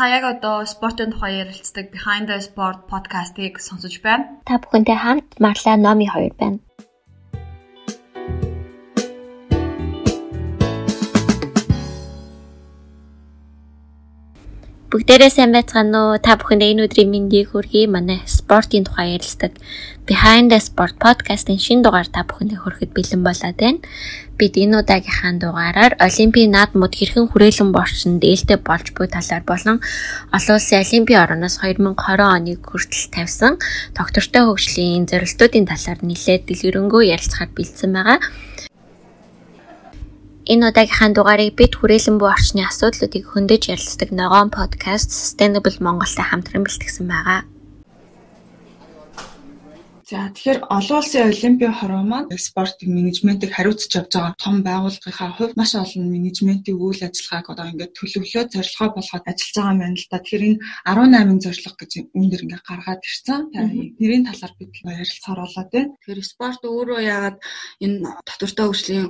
Та яг одоо спортын тухай ярилцдаг Behind the Sport podcast-ыг сонсож байна. Та бүхэнтэй хамт Марла Номи хоёр байна. Бүгдээрээ сайн байцгаана уу? Та бүхэнд энэ өдрийн мэндийг хүргэе. Манай спортын тухай ярилцдаг Behind the Sport podcast-ын шинэ дугаар та бүхэндээ хүрэхэд бэлэн болоод байна. Бид энэ удаагийнхаа дугаараар Олимпийн наадмууд хэрхэн хүрээлэн борчин дээлтэй болж буй талаар болон олон улсын Олимпийн орноос 2020 оныг хүртэл тавьсан доктортой хөгжлийн зорилтуудын талаар нэлээд дэлгэрэнгүй ярилцахаар бэлдсэн байгаа. Энэ удаагийнхаа дугаарыг бид хүрээлэн буй орчны асуудлуудыг хөндөж ярилцдаг Ногоон подкаст Sustainable Монголтой хамтран бэлтгэсэн байгаа. За тэгэхээр олон улсын олимпийн хороо маань спортын менежментийг хариуцж авч байгаа том байгууллагынхаа хувьд маш олон менежментийн үйл ажиллагааг одоо ингээд төлөвлөө зорилгоо болгоод ажиллаж байгаа юм байна л да. Тэгэхээр энэ 18 зорилго гэж үүнээр ингээд гаргаад ирсэн. Нэрийн талаар бид ярилцахаар болоод байна. Тэгэхээр спорт өөрөө яагаад энэ доктортой хөгжлийн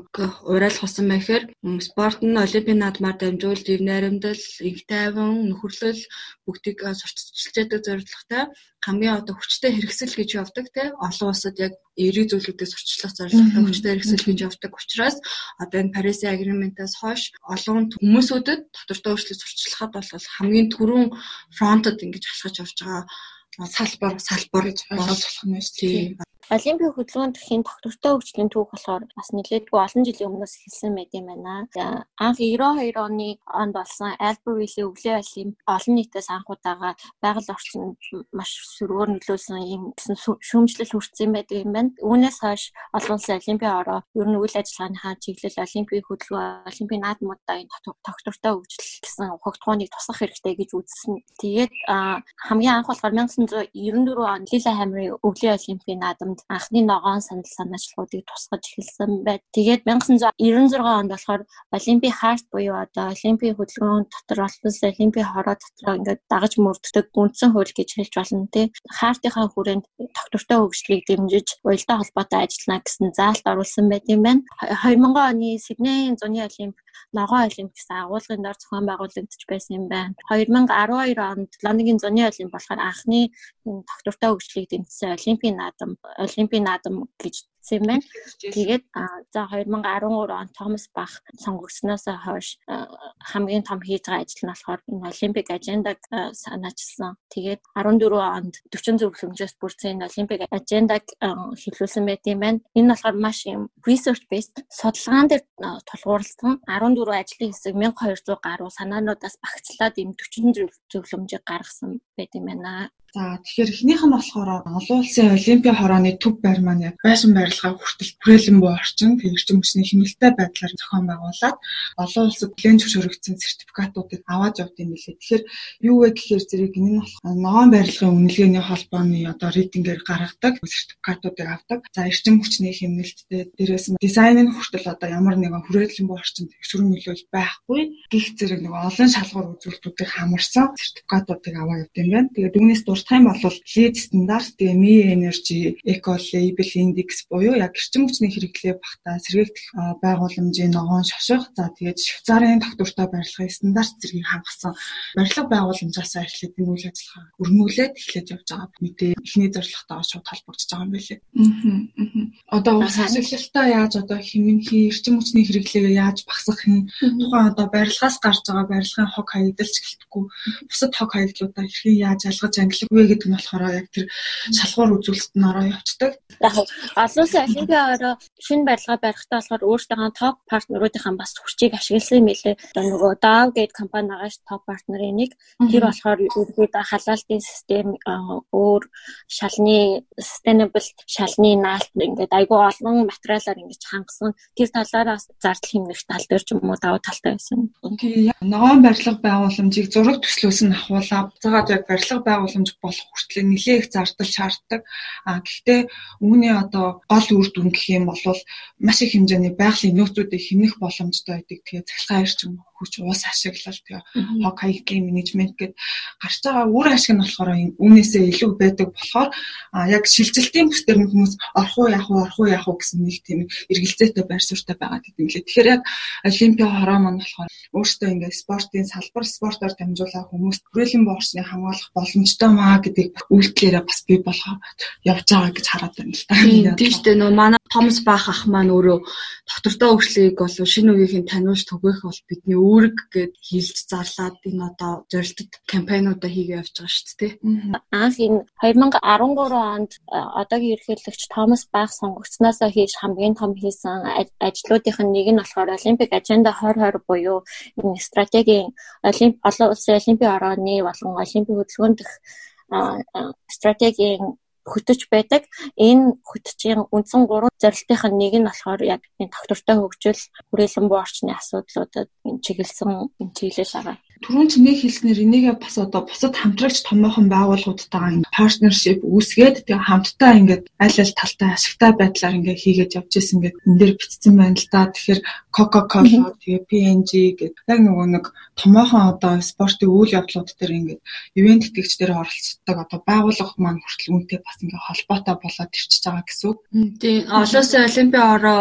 уриалах болсон бэ гэхээр спорт нь олимпийн наадмаар дамжуулж ив найрамдал, инх тайван, нөхөрлөл бүгдийг сурталчилж зорилготой хамгийн одоо хүчтэй хэрэгсэл гэж явдаг те. Олон улсад яг эерэг зүйлүүдээс сурчлах зорилготой хүчтэй хэрэгсэл гэж явдаг учраас одоо энэ Парисын агриментаас хойш олон хүмүүсүүдэд доктортой өөрчлөлт сурчлахад бол хамгийн түрүүн фронтод ингэж алхаж явж байгаа салбар салбар ойлгож болох юм шүү дээ. Олимпийн хөдөлгөөнд хийн доктортой хөгжлийн түүх болохоор бас нэлээдгүй олон жилийн өмнөөс эхэлсэн байт юм байна. Анх 92 оны онд болсон Альбервиллийн өвлийн олимп олон нийтээс анх удаага байгаль орчинд маш сөргөөр нөлөөлсөн юм гэсэн шүүмжлэл хүртсэн байдаг юм байна. Үүнээс хойш олон улсын олимпийн ороо ер нь үйл ажиллагааныхаа чиглэл олимпийн хөдөлгөөн, олимпийн наадмуудаа энэ доктортой хөгжил гэсэн хогтгооныг тусгах хэрэгтэй гэж үзсэн. Тэгээд хамгийн анх болохоор 1994 онд Лила Хамрын өвлийн олимпийн наадамд анхны ногоон санал санаачлагуудыг тусгаж эхэлсэн байд. Тэгээд 1996 онд болохоор Олимпийн харт буюу одоо Олимпийн хөдөлгөөн дотор олон Олимпийн хороо дотор ингээд дагаж мөрддөг үндсэн хууль гэж хэлж болно тий. Хартынхаа хүрээнд доктортой хөгжлийг дэмжиж уялдаа холбоотой ажиллана гэсэн заалт оруулсан байт юм байна. 2000 оны Сиднейн зуны Олимп ногоон олимп гэсэн агуулгын дор зохион байгуулагдаж байсан юм байна. 2012 онд Лондонгийн зуны олимп болохоор анхны доктортой хөгжлийг дэмжсэн олимпийн наадам олимпийн наадам гэж юм байна. Тэгээд за 2013 он Томас Бах сонгогдсноос хойш хамгийн том хийж байгаа ажил нь болохоор энэ олимпик ажендаг санаачилсан. Тэгээд 14 онд 40 зөвлөмжөөс бүрдсэн олимпик ажендаг хэлүүлсэн байт юм байна. Энэ болохоор маш юм research based судалгаан дээр тулгуурласан 14 ажлын хэсэг 1200 гаруй санаануудаас багцлаад энэ 40 зөвлөмжийг гаргасан байт юм байна. За тэгэхээр эхнийх нь болохоор олон улсын олимпийн хорооны төв байр маань яг байшин барилгаа хүртэл хүрээлэн буй орчин хэрэгжин хүчний хэмнэлтэй байдлаар зохион байгуулад олон улсад бүлээн зөвшөөрөгдсөн сертификатуудыг аваад явд юм билээ. Тэгэхээр юу вэ гэхээр зэрэг энэ нь болох ногоон барилгын үнэлгээний холбооны одоо рейтингээр гаргадаг сертификатуудыг авдаг. За эрчим хүчний хэмнэлттэй дээрээс нь дизайнын хүртэл одоо ямар нэгэн хүрээлэн буй орчинд өсвөр нөлөөлөл байхгүй гих зэрэг нэг олон шалгуур үзүүлэлтүүдийг хамарсан сертификатуудыг аваа явд юм байна. Тэгээд үүнээс дуртай юм бол LEED стандарт тэгээ Mi Energy Eco Label Index буюу яг эрчим хүчний хэрэглээ багтаа сэргээгдэх байгууламжийн ногоон шоших за тэгээд Швейцарын доктортой барилгын стандарт зэргийг хангасан барилга байгууламжаас эхлээд энэ үйл ажиллагаа өрнүүлээд эхлэж явж байгаа. Мэдээ эхний зорилготойгоо шууд холбогдож байгаа юм байлээ. Аа. Одоо ус ашиглалтаа яаж одоо хэмнэх эрчим хүчний хэрэглээгээ яаж багасгах юм тухайн одоо барилгаас гарч байгаа барилгын хог хаягдалч гэлтгүй бусад хог хаягдлуудаа хэрхэн яаж алгаж ангилах вэ гэдэг нь болохоор яг тэр шалгуур үзүүлэлт нь ороо явцдаг. Олон улсын олимпийн ороо шинэ барилга барихтаа болохоор өөрсдөө топ партнеруудынхаа бас хүчийг ашигласан юм билээ. Одоо нөгөө DAW гэдэг компани байгаа ш топ партнерын нэг. Тэр болохоор ерөөдөө халаалтын систем өөр шалны sustainable шалны наалт ингээд айгүй олон материалаар ингэж хангасан. Тэр талаараас зардал хэмнэх тал дээр ч юм уу давуу талтай байсан. Ногоон барилга байгууламжийг зураг төслөөс нь ахуулаад цагаад яг барилга байгууламж болох хүртэл нэлээ их зардал шаарддаг. А гэхдээ үүний одоо гол үр дүн гэх юм бол маш их хэмжээний байгалийн нөөцүүдийг хэмнэх боломжтой байдаг. Тэгээ цахилгаан эрчим хүч уус ашиглал тэгээ хоккей менежмент гэд гарч байгаа үр ашиг нь болохоор үүнээсээ илүү байдаг болохоор яг шилжилтийн бүс дээр хүмүүс орох уу яах уу орох уу яах уу гэсэн нэг тийм эргэлзээтэй байр суурьтай байгаа гэдэг юм лээ. Тэгэхээр яг олимпиа хороо маань болохоор өөртөө ингээд спортын салбар спортоор дамжуулаад хүмүүст хүрээлэн боорсны хамгаалах боломжтой маа гэдэг үйлдэлээрээ бас бий болгоо явж байгаа гэж хараад байна л да. Тийм шүү дээ. Нөө манай Томс Бах ах маань өөрөө доктортой хөгжлийг бол шинэ үеийн таниулж түгээх бол бидний үүрэг гэд хэлж зарлаад энэ одоо зорилтод кампайнуудаа хийгээ явж байгаа шүү дээ. Анх энэ 2013 онд одоогийн ерөнхийлөгч Томас Бах сонгогдсноосоо хийж хамгийн том хийсэн ажлуудынх нь нэг нь болохоор Олимпик аженда 2020 буюу энэ стратегийн олимп олон улсын олимпийн орооны болон олимпийн хөдөлгөөн дэх стратегийн хөтөж байдаг. Энэ хөтөчийн үндсэн гурван зорилтынх нь нэг нь болохоор яг энэ доктортой хөгжил, хүрээлэн буй орчны асуудлуудад чиглэсэн чиглэл байгаа. Түрүүн чи нэг хэлснээр энийгээ бас одоо бусад хамтрагч томоохон байгууллагуудтайгаа партнершип үүсгээд тэгээ хамтдаа ингээд аль аль талтай ашигтай байдлаар ингээд хийгээд явж исэн ингээд энэ дээр бичсэн байна л да. Тэгэхээр Coca-Cola тэгээ P&G гэдэг яг нөгөө нэг томоохон одоо спортын үйл явдлууд дээр ингээд ивент тэтгэгчдэр оролцдог одоо байгууллага маань хүртэл үнтэй бас ингээд холбоотой болоод ирчихэж байгаа гэсэн үг. Тийм олонсын олимпийн ороо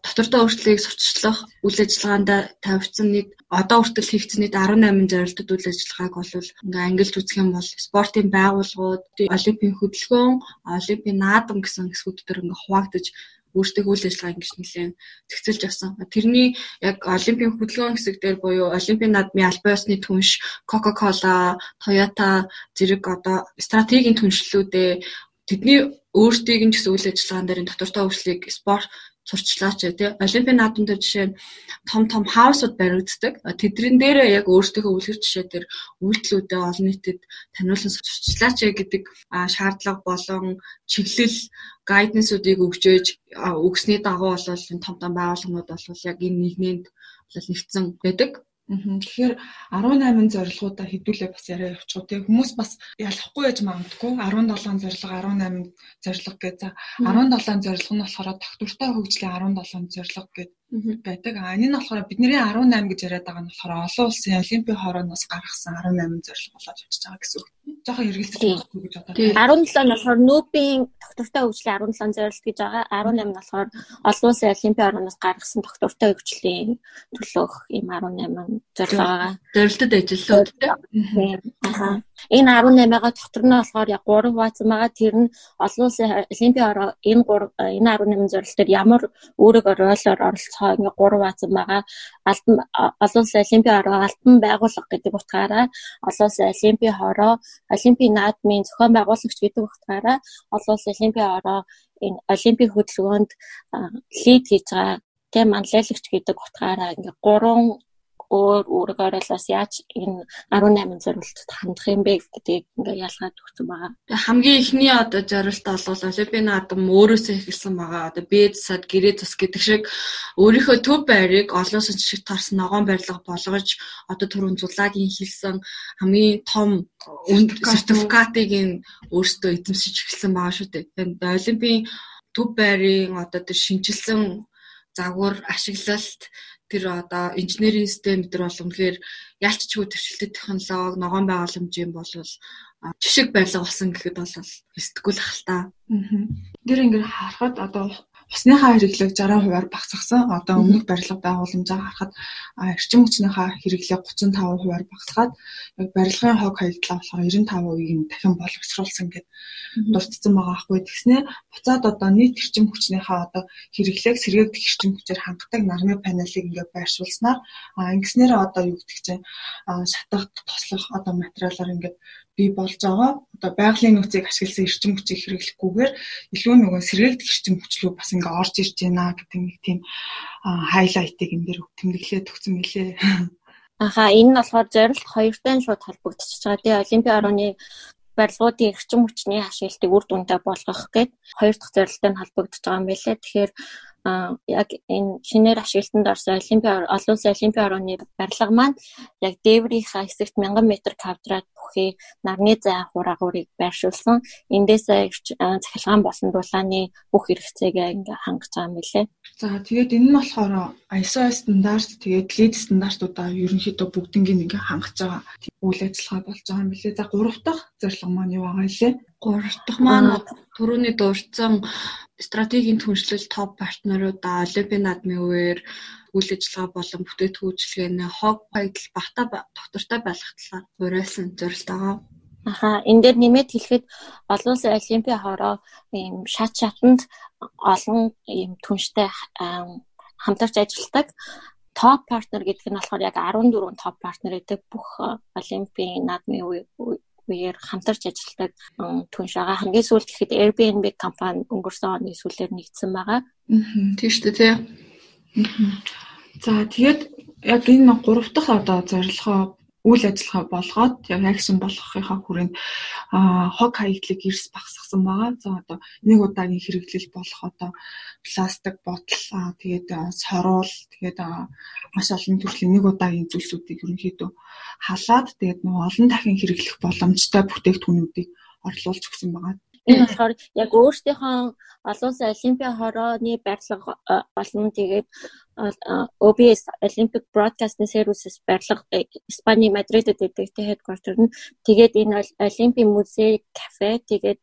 доктортой өөрчлөлийг сурталчлах үйл ажиллагаанд тавьсан нэг одоо хүртэл хийгдсэний 18 зорилтууд үйл ажиллагааг бол ингээ ангилж үзэх юм бол спортын байгууллагууд, олимпийн хөдөлгөөн, олимпийн наадам гэсэн хэсгүүд төр ингээ хуваагдаж өөртөө үйл ажиллагаа ингэж нэлээд зэгцэлж авсан. Тэрний яг олимпийн хөдөлгөөн хэсэг дээр буюу олимпийн наадмын албан ёсны түнш, Coca-Cola, Toyota зэрэг одоо стратегийн түншлүүдээ тэдний нь ч гэсэн үйл ажиллагаан дээр доктортой хөгжлийг спорт сурчлаач тий олимпийн наадамд жишээ нь том том хаусууд баригддаг. Тэдрэн дээр яг өөрсдийнхөө үлгэр жишээ дээр үйлдэлүүдээ олон нийтэд таниулан сурчлаач гэдэг. Шаардлага болон чиглэл гайденсуудыг өгчөөж өгсний дагуу бол энэ том том байгууллагууд бол яг энэ нэгнээнд бол нэгдсэн байдаг Тэгэхээр 18 зорилгоудаа хэдүүлээ бас яриа уу. Тэгээ хүмүүс бас ялахгүй яж магадгүй 17 зорилго 18 зорилго гэж за 17 зорилго нь болохоор доктортой хөгжлийн 17 зорилго гэж байдаг. А энэ нь болохоор бидний 18 гэж яриад байгаа нь болохоор олон улсын олимпийн хорооноос гаргасан 18 зорилго болоод явж байгаа гэсэн үг. Жохон эргэлзэж байгаа гэж бодоод. 17 нь болохоор нүүбийн доктортой хөгжлийн 17 зорилт гэж байгаа. 18 нь болохоор олон улсын олимпийн хорооноос гаргасан доктортой хөгжлийн төлөөх ийм 18 зорилго байгаа. Зорилтод ажиллаад тийм. Энэ 18-ага дотор нь болохоор яг 3 хуваацсан байгаа. Тэр нь олон улсын олимпийн хороо энэ 3 энэ 18 зорилтод ямар өөрөг ролоор оролцох онцгой ингээ 3 баазан байгаа. Албан олон улсын олимпийн хороо албан байгууллага гэдэг утгаараа олон улсын олимпийн хороо олимпийн наадмын зохион байгуулагч гэдэг утгаараа олон улсын олимпийн хороо энэ олимпийн хөдөлгөөнд лид хийж байгаа тийм манлайлагч гэдэг утгаараа ингээ 3 өөр өөрөөр бас яаж энэ 18 зорилтод хандах юм бэ гэдгийг ингээ ялгаад өгсөн байгаа. Хамгийн ихний одоо зорилт бол Олимпийн наадам өөрөөсөө эхэлсэн байгаа. Одоо бед сад гэрээ тус гэдэг шиг өөрийнхөө төв байрыг олон шинжлэх тарсан ногоон барилга болгож одоо түрүүн зулаагийн хэлсэн хамгийн том сертификатыг нь өөртөө эзэмшиж эхэлсэн байгаа шүү дээ. Тэгээд Олимпийн төв байрын одоо тэр шинжилсэн загвар ашиглалт тэр одоо инженерийн систем дээр бол үнэхээр ялцчгүй төвчлөлтөд технологи ногоон байгууламжийн бол жишг барилга болсон гэхэд бол сэтгэл ахaltaа. Аа. Тэр ингээд харахад одоо Усныхаа хэрэглээг 60%-аар багасгасан. Одоо өмнөх барилга байгууламжаа харахад эрчим хүчнийхаа хэрэглээг 35%-аар багасгаад яг барилгын хог хаягдлаа болохоор 95%-ийг нь дахин боловсруулсан гэд дурдсан байгаа аахгүй. Тэгснээр буцаад одоо нийт эрчим хүчнийхаа одоо хэрэглээг сэргээгдэх эрчим хүчээр хангадаг нарны панелыг ингээд байршуулснаар ингэснээр одоо юу гэдэг чинь шатах тослох одоо материалаар ингээд бий болж байгаа. Одоо байгалийн нөөцийг ашигласан эрчим хүчийг хэрэглэхгүйгээр илүү нөгөө сэргээгдэх эрчим хүч рүү бас ингээ орж ирж байна гэдэг нэг тийм хайлайтыг энэ дэр тэмдэглээд өгсөн мөлий. Аха энэ нь болохоор зорилт хоёртой шууд холбогдчихж байгаа. Тэгээ Олимпийн орооны барилгуудын эрчим хүчний ашиглалтыг үр дүндээ болгох гээд хоёр дахь зорилттой нь холбогдож байгаа юм байлээ. Тэгэхээр яг энэ шинээр ашиглалтанд орсон олимпийн олон улсын олимпийн орооны барилга маань яг дээврийнхаа хэсэгт 1000 м квадрат бүхий нарны зай хураагуурыг байршуулсан. Эндээсээ цахилгаан болон дулааны бүх хэрэгцээгээ ингээ хангаж байгаа юм билээ. За тэгээд энэ нь болохоор ISO стандарт тэгээд LEED стандартуудаа ерөнхийдөө бүгднийг ингээ хангаж байгаа үйл ажиллагаа болж байгаа юм билээ. За гурав дахь зорилго маань юу байгаа лээ? Гурав дахь маань түрүүний дурдсан стратегийн түншлэл топ партнеруудаа Олимпийн наадмын үеэр үйл ажиллагаа болон бүтээтгүүлжлэгээ хог баядал багтаа доктортой байх талаар уриалсан зорилт байгаа. Аха энэ дээр нэмээд хэлэхэд олон улсын олимпийн хороо ийм шат шатанд олон ийм түнштэй хамтарч ажилладаг топ партнер гэдэг нь болохоор яг 14 топ партнер гэдэг бүх олимпийн наадмын үеэр хамтарч ажилладаг түнш байгаа. Хамгийн сүүлд гэхэд Airbnb компани өнгөрсөн оны сүүлээр нэгдсэн байгаа. Тийм шүү дээ тий. За тэгээд яг энэ гурав дахь одоо зорилгоо үйл ажиллагаа болгоод яг акшн болгохынхаа хүрээнд хог хаягдлыг эрс багасгасан байгаа. За одоо нэг удаагийн хэрэглэл болох одоо пластик ботал тэгээд сорол тэгээд маш олон төрлийн нэг удаагийн зүйлсүүдийг ерөнхийдөө халаад тэгээд нэг олон дахин хэрэглэх боломжтой бүтээгдэхүүнүүдийг орлуулж өгсөн байгаа. Энэ болохоор яг өөрсдийнхөө олон улсын олимпийн хорооны барилга болон тэгээд OBS Olympic Broadcasting Services барилга Испани Мадридэд байдаг тэ headquarter нь тэгээд энэ Олимпийн музей кафе тэгээд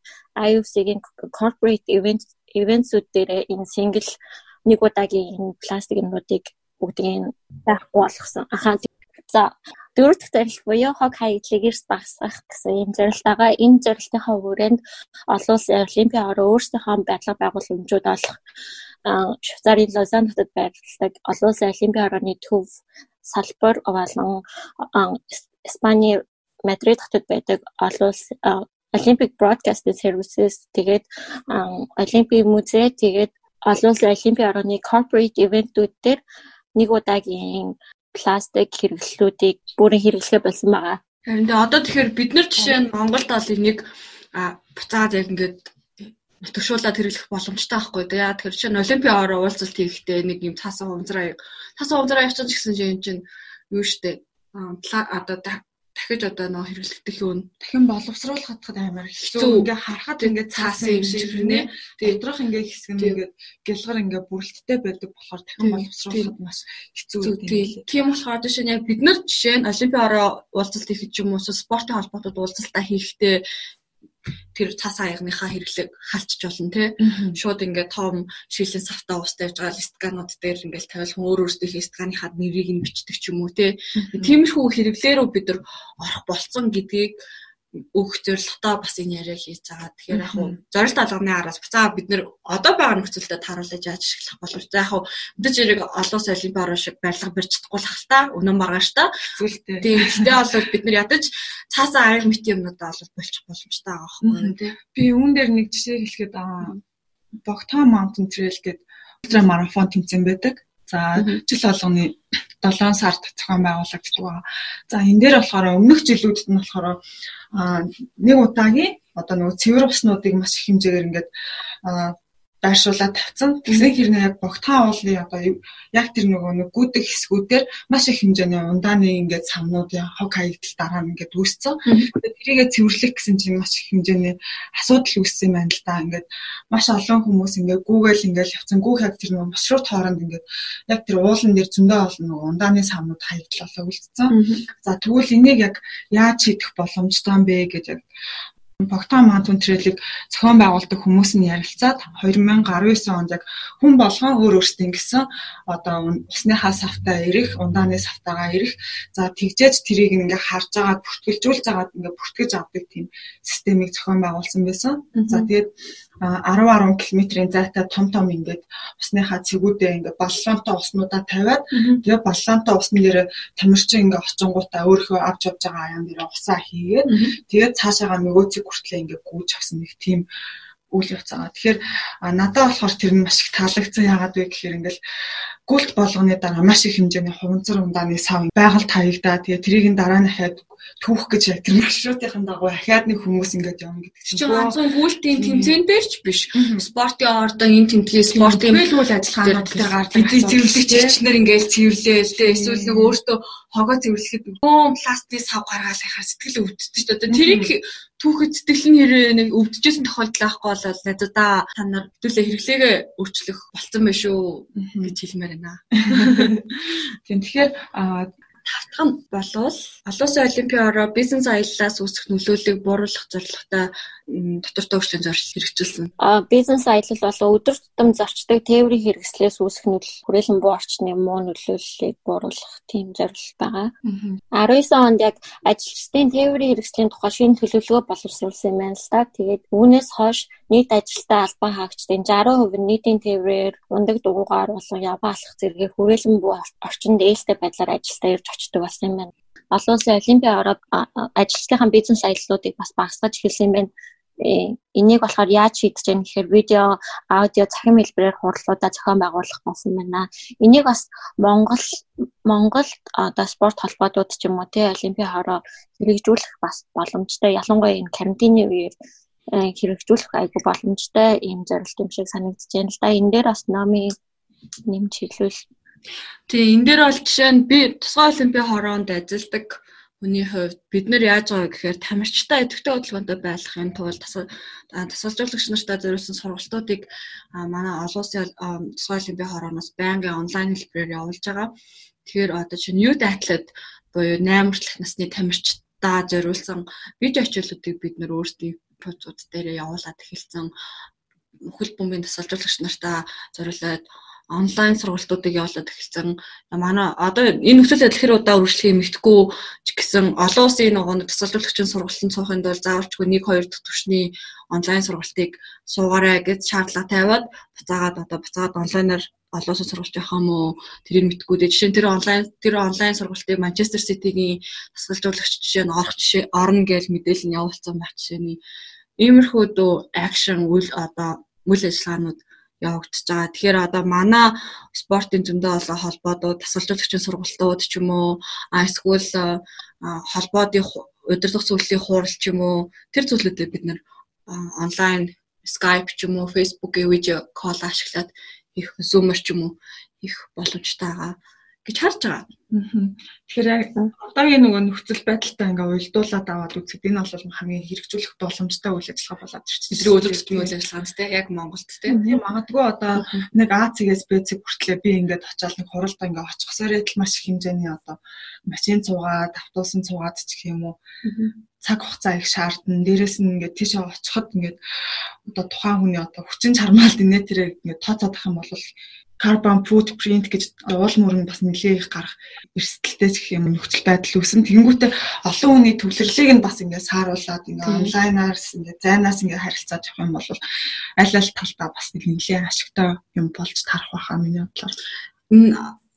IOC-ийн corporate event events-үүд дээр энэ single нэг удаагийн энэ пластик нуудыг бүгдийг байхгүй болгосон. Ахаа За дөрөв дэх зорилго буюу хог хаягдлыг эрс багасгах гэсэн энэ зорилтойгоо энэ зорилтынхаа хүрээнд олон улсын олимпийн орон өөрсдийнхөө байдлага байгууламжууд олох Швейцарын Лозан хотод байрладаг олон улсын олимпийн орооны төв салбар болон Испани Мадрид хотод байдаг олон улс Olympic Broadcasting Services тэгээд Олимпийн музей тэгээд олон улсын олимпийн орооны corporate event-үүд дээр нэг удаагийн пластик хэрэглэлүүдийг бүрэн хэрэглэхэ болсон байгаа. Харин тэгээ одоо тэгэхээр бид нар жишээ нь Монголд бол энийг буцаад яг ингээд нутагшуулаад хэрэглэх боломжтой байхгүй да. Яа тэгэхээр чинь Олимпийн ороо уулзалт хийхдээ нэг юм цаасан хувцраа цаасан хувцраа явчихсан ч гэсэн юм чинь юу штэ одоо дахиж одоо нөө хэрэглэгдэх юм дахин боловсруулах хатгад амар хэцүү ингээ харахад ингээ цаасан юм шиг нэ тэгээ доторх ингээ хэсэг нь ингээ гэлгар ингээ бүрэлттэй байдаг болохоор дахин боловсруулахад маш хэцүү тийм болохоор одоо шинэ яг бид нар жишээ нь олимпийн ороо уулзалт хийх юм уу спортын холбоотой уулзалтаа хийхдээ тэр цаас аягныхаа хэрэглэг халчж болно те. Шууд ингээд том шийлэн савтаа уустай явж байгаа листканууд дээр ингээд тавил хүн өөр өөрсдийнхээ листканыхаа нэрийг нь бичдэг ч юм уу те. Тиймэрхүү хэрэглээрөө бид нар орох болцсон гэдгийг өгөх зорилготой бас энэ яриа хийж байгаа. Тэгэхээр яг хуу зорилт алганы араас буцаа бид нэр одоо байгаа нөхцөлдөө тааруулж яаж ашиглах болов. За яг хуу мэдээж хэрэг олон улсын олимпиаруу шиг барилга барьж чадахгүй л хальта. Үнэн маргааш та. Зүйлтэй. Тийм. Гэтэ бол бид нар ядаж цаасаа аяг мэт юмнуудаа олж болчих боломжтой байгаа байхгүй тий. Би үүн дээр нэг жишээ хэлэхэд аа Bogota Mountain Trail гэдэг ультра марафон тэмцээн байдаг. За жил болгоны 7 сард зохион байгуулагддаг байгаа. За энэ дээр болохоор өмнөх жилүүдэд нь болохоор нэг удаагийн одоо нөгөө цэвэр уснуудыг маш их хэмжээгээр ингээд байршуулаад тавьсан. Тэгсэн хэрнээ яг богтаа уулны одоо яг тэр нөгөө нэг гүдэг хэсгүүдээр маш их хэмжээний ундааны ингээд самнууд хог хаягдал дараа нь ингээд үүсцэн. Тэрийгэ цэвэрлэх гэсэн чинь маш их хэмжээний асуудал үүссэн юм байна л да. Ингээд маш олон хүмүүс ингээд Google ингээд явцсан. Google яг тэр нөгөө маршрут хооронд ингээд яг тэр уулан дээр зөндөө олон нөгөө ундааны самнууд хаягдал болоо үлдсэн. За тэгвэл энийг яг яаж хийх боломжтой юм бэ гэж яг Богтаа Маунтин Трейлийг зохион байгуулдаг хүмүүс нь ярилцаад 2019 онд яг хүн болгон өөр өөрсдөө ингэсэн одоо усныхаа савтаа ирэх, ундааны савтаагаа ирэх. За тэгжээж тэрийг ингээ харж агаад бүртгэлжүүлж агаад ингээ бүртгэж авдаг тийм системийг зохион байгуулсан байсан. За тэгээд 10 10 км-ийн зайтай том том ингээд усныхаа цэгүүдээ ингээд баллонтой уснуудаа тавиад тэгээ баллонтой усны дээр тамирчин ингээд очингуудаа өөрөө авч явж байгаа аян дээр усаа хийгээд тэгээд цаашаага нөгөө цэг хүртлээ ингээд гүйж авсан нэг тийм үйл явц байгаа. Тэгэхээр надад болохоор тэр нь маш их таалагдсан. Яагаад вэ гэхээр ингээл гүлт болгоны дараа маш их хэмжээний хуванцар ундааны сав байгальд хаягдаа. Тэгээ тэрийг нь дараа нь хаад түүх гэж тэр маршрутын дагуу ахаад нэг хүмүүс ингэж явна гэдэг чинь. Чи ганцхан гүйлтийн тэмцээн дээр ч биш. Спортын ордон энэ тэмдгийн спортын үйл ажиллагаанууд дээр гардаг. Бидний цэвэрлэгч чичнэр ингээл цэвэрлээл тэ эсвэл нэг өөртөө хогоо цэвэрлэхэд бөөн пластик сав гаргаал яхаар сэтгэл өвддөг шүү дээ. Тэрийг түүхэд сэтгэл нь хэрэг нэг өвдөжсэн тохиолдол ахгүй болол найзуудаа та нар хэдүүлээ хэрэглээгээ өөрчлөх болцсон байх шүү гэж хэлмээр байна. Тийм тэгэхээр тавтах нь болвол олон улсын олимпийн ороо бизнес аяллаас үүсэх нөлөөллийг бууруулах зорилготой дотор төвчлийн зорилт хэрэгжүүлсэн. А бизнес аялал болон өдөр тутам зарчдаг тээврийн хэрэгслээс үүсэх нөлөөлөл хүрээлэн буу орчны муу нөлөөллийг бууруулах тийм зорилт байгаа. 19 онд яг ажилчдын тээврийн хэрэгслийн тухай шинэ төлөвлөгөө боловсруулсан юм байна л да. Тэгээд үүнээс хойш нийт ажилтаа албан хаагчдын 60% нь нийтийн тээврээр ундаг дугуугаар болон яваа алхах зэрэгээр хүрээлэн буу орчинд ээлтэй байдлаар ажилдаа ирж очдог болсон юм байна олон улсын олимпийн ороод ажилтныхаа бизнес аяллуудыг бас багасгаж эхэлсэн юм байна. Энийг болохоор яаж шийдэж байгаа гэхээр видео, аудио, цахим хэлбэрээр хурлуудаа зохион байгуулах болсон байна. Энийг бас Монгол Монгол одоо спорт холбоотууд ч юм уу тий олимпийн хороо хэрэгжүүлэх бас боломжтой. Ялангуяа энэ карантины үеэр э, хэрэгжүүлэх айгүй боломжтой ийм зорилт юм шиг санагдаж байна л да. Энэ дээр бас номын нэмж хэлвэл Тэгээ энэ дээр бол жишээ нь би тусгай олимпийн хороонд ажилладаг хүний хувьд бид нэр яаж байгаа гэхээр тамирчтай идэвхтэй хөдөлгөөнтэй байхын тулд тасалжуулагч нартай зориулсан сургалтуудыг манай олон улсын тусгай олимпийн хорооноос байнгын онлайн хэлбэрээр явуулж байгаа. Тэгэхээр одоо чинь youth athlete буюу 8 хүртэлх насны тамирчтай зориулсан видео хичээлүүдийг бид нөр өөрсдийн процесс дээр явуулаад эхэлсэн. Хөл бөмбөгийн тасалжуулагч нартай зориулаад онлайн сургалтуудыг явуулаад эхэлсэн. Манай одоо энэ нөхцөл байдал хэр удаа үргэлжлэхийг мэдхгүй ч гэсэн олон улсын нөгөө тасалжуулагчийн сургалтанд суухын тулд заавалчгүй 1 2 дахь түвшний онлайн сургалтыг суугаарай гэж шаардлага тавиад буцаагаад одоо буцаагаад онлайнаар олон улсын сургалт явах юм уу тэрийг мэдгүй дээ. Жишээ нь тэр онлайн тэр онлайн сургалтыг Манчестер Ситигийн тасалжуулагч жишээ нь орох жишээ орно гэж мэдээлэл нь явуулсан байх жишээний иймэрхүү дөө акшн үйл одоо үйл ажиллагаанууд явагдаж байгаа. Тэгэхээр одоо манай спортын зөндөө олон холбоодууд, тасалжуулагчийн сургалтууд ч юм уу, эсвэл холбоодын удирдах зөвлөлийн хурал ч юм уу, тэр зүйлүүдэд бид нэр онлайн Skype ч юм уу, Facebook-ийн видео кол ашиглаад их Zoom-ор ч юм уу их боломжтой байгаа гэж харж байгаа. Тэгэхээр яг одоогийн нөгөө нөхцөл байдалтай ингээ уялдуулаад аваад үзэхэд энэ бол хамгийн хэрэгжүүлэх боломжтой үйл ажиллагаа болоод ирчихсэн. Бидний өдөр тутмын үйл ажиллагаанс те яг Монголд те. Тийм магадгүй одоо нэг А цэгээс Б цэг хүртлээр би ингээд очиад нэг хуралд ингээ очихсоор л маш их хэмжээний одоо машин цугаад, автобусын цугаад ч гэх юм уу цаг хугацаа их шаардна. Дээрээс нь ингээд тийшээ очиход ингээд одоо тухайн хүний одоо хүчин чармаалт инээ тэрэг ингээд тооцоодох юм бол carbon footprint гэж уул мөрөнд бас нэлээ их гарах эрсдэлтэй гэх юм нөхцөл байдал үүсэн. Тэнгүүтээ олон хүний төвлөрлийг нь бас ингээд сааруулад ингээд онлайнаар ингээд зайнаас ингээд харилцаад явах юм бол аль аль талдаа бас нэг нэлээ ашигтай юм болж тарах байхаа миний бодлоор.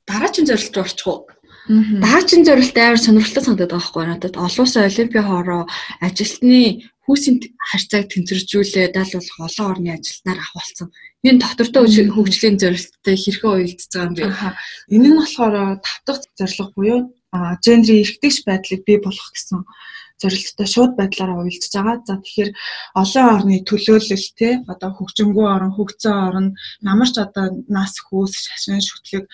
Дараагийн зорилт руу орчих уу? Дараагийн зорилт амар сонирхолтой санагдаад байгаа байхгүй надад. Олон улсын олимпийн хороо ажилтны хүүсийн харьцааг тэнцвэржүүлээд аль болох олон орны ажилтнаар авахулсан энэ доктортой хөгжлийн зорилттой хэрхэн уялдж байгаа юм бэ? Энэ нь болохоор тав дахь зорилго буюу гендрийн эрхтгч байдлыг бий болгох гэсэн зорилттой шууд байдлаараа уялдж байгаа. За тэгэхээр олон орны төлөөлөл те одоо хөгжингүү орн, хөгцсөн орн намарч одоо нас хүүс, шашин шүтлэг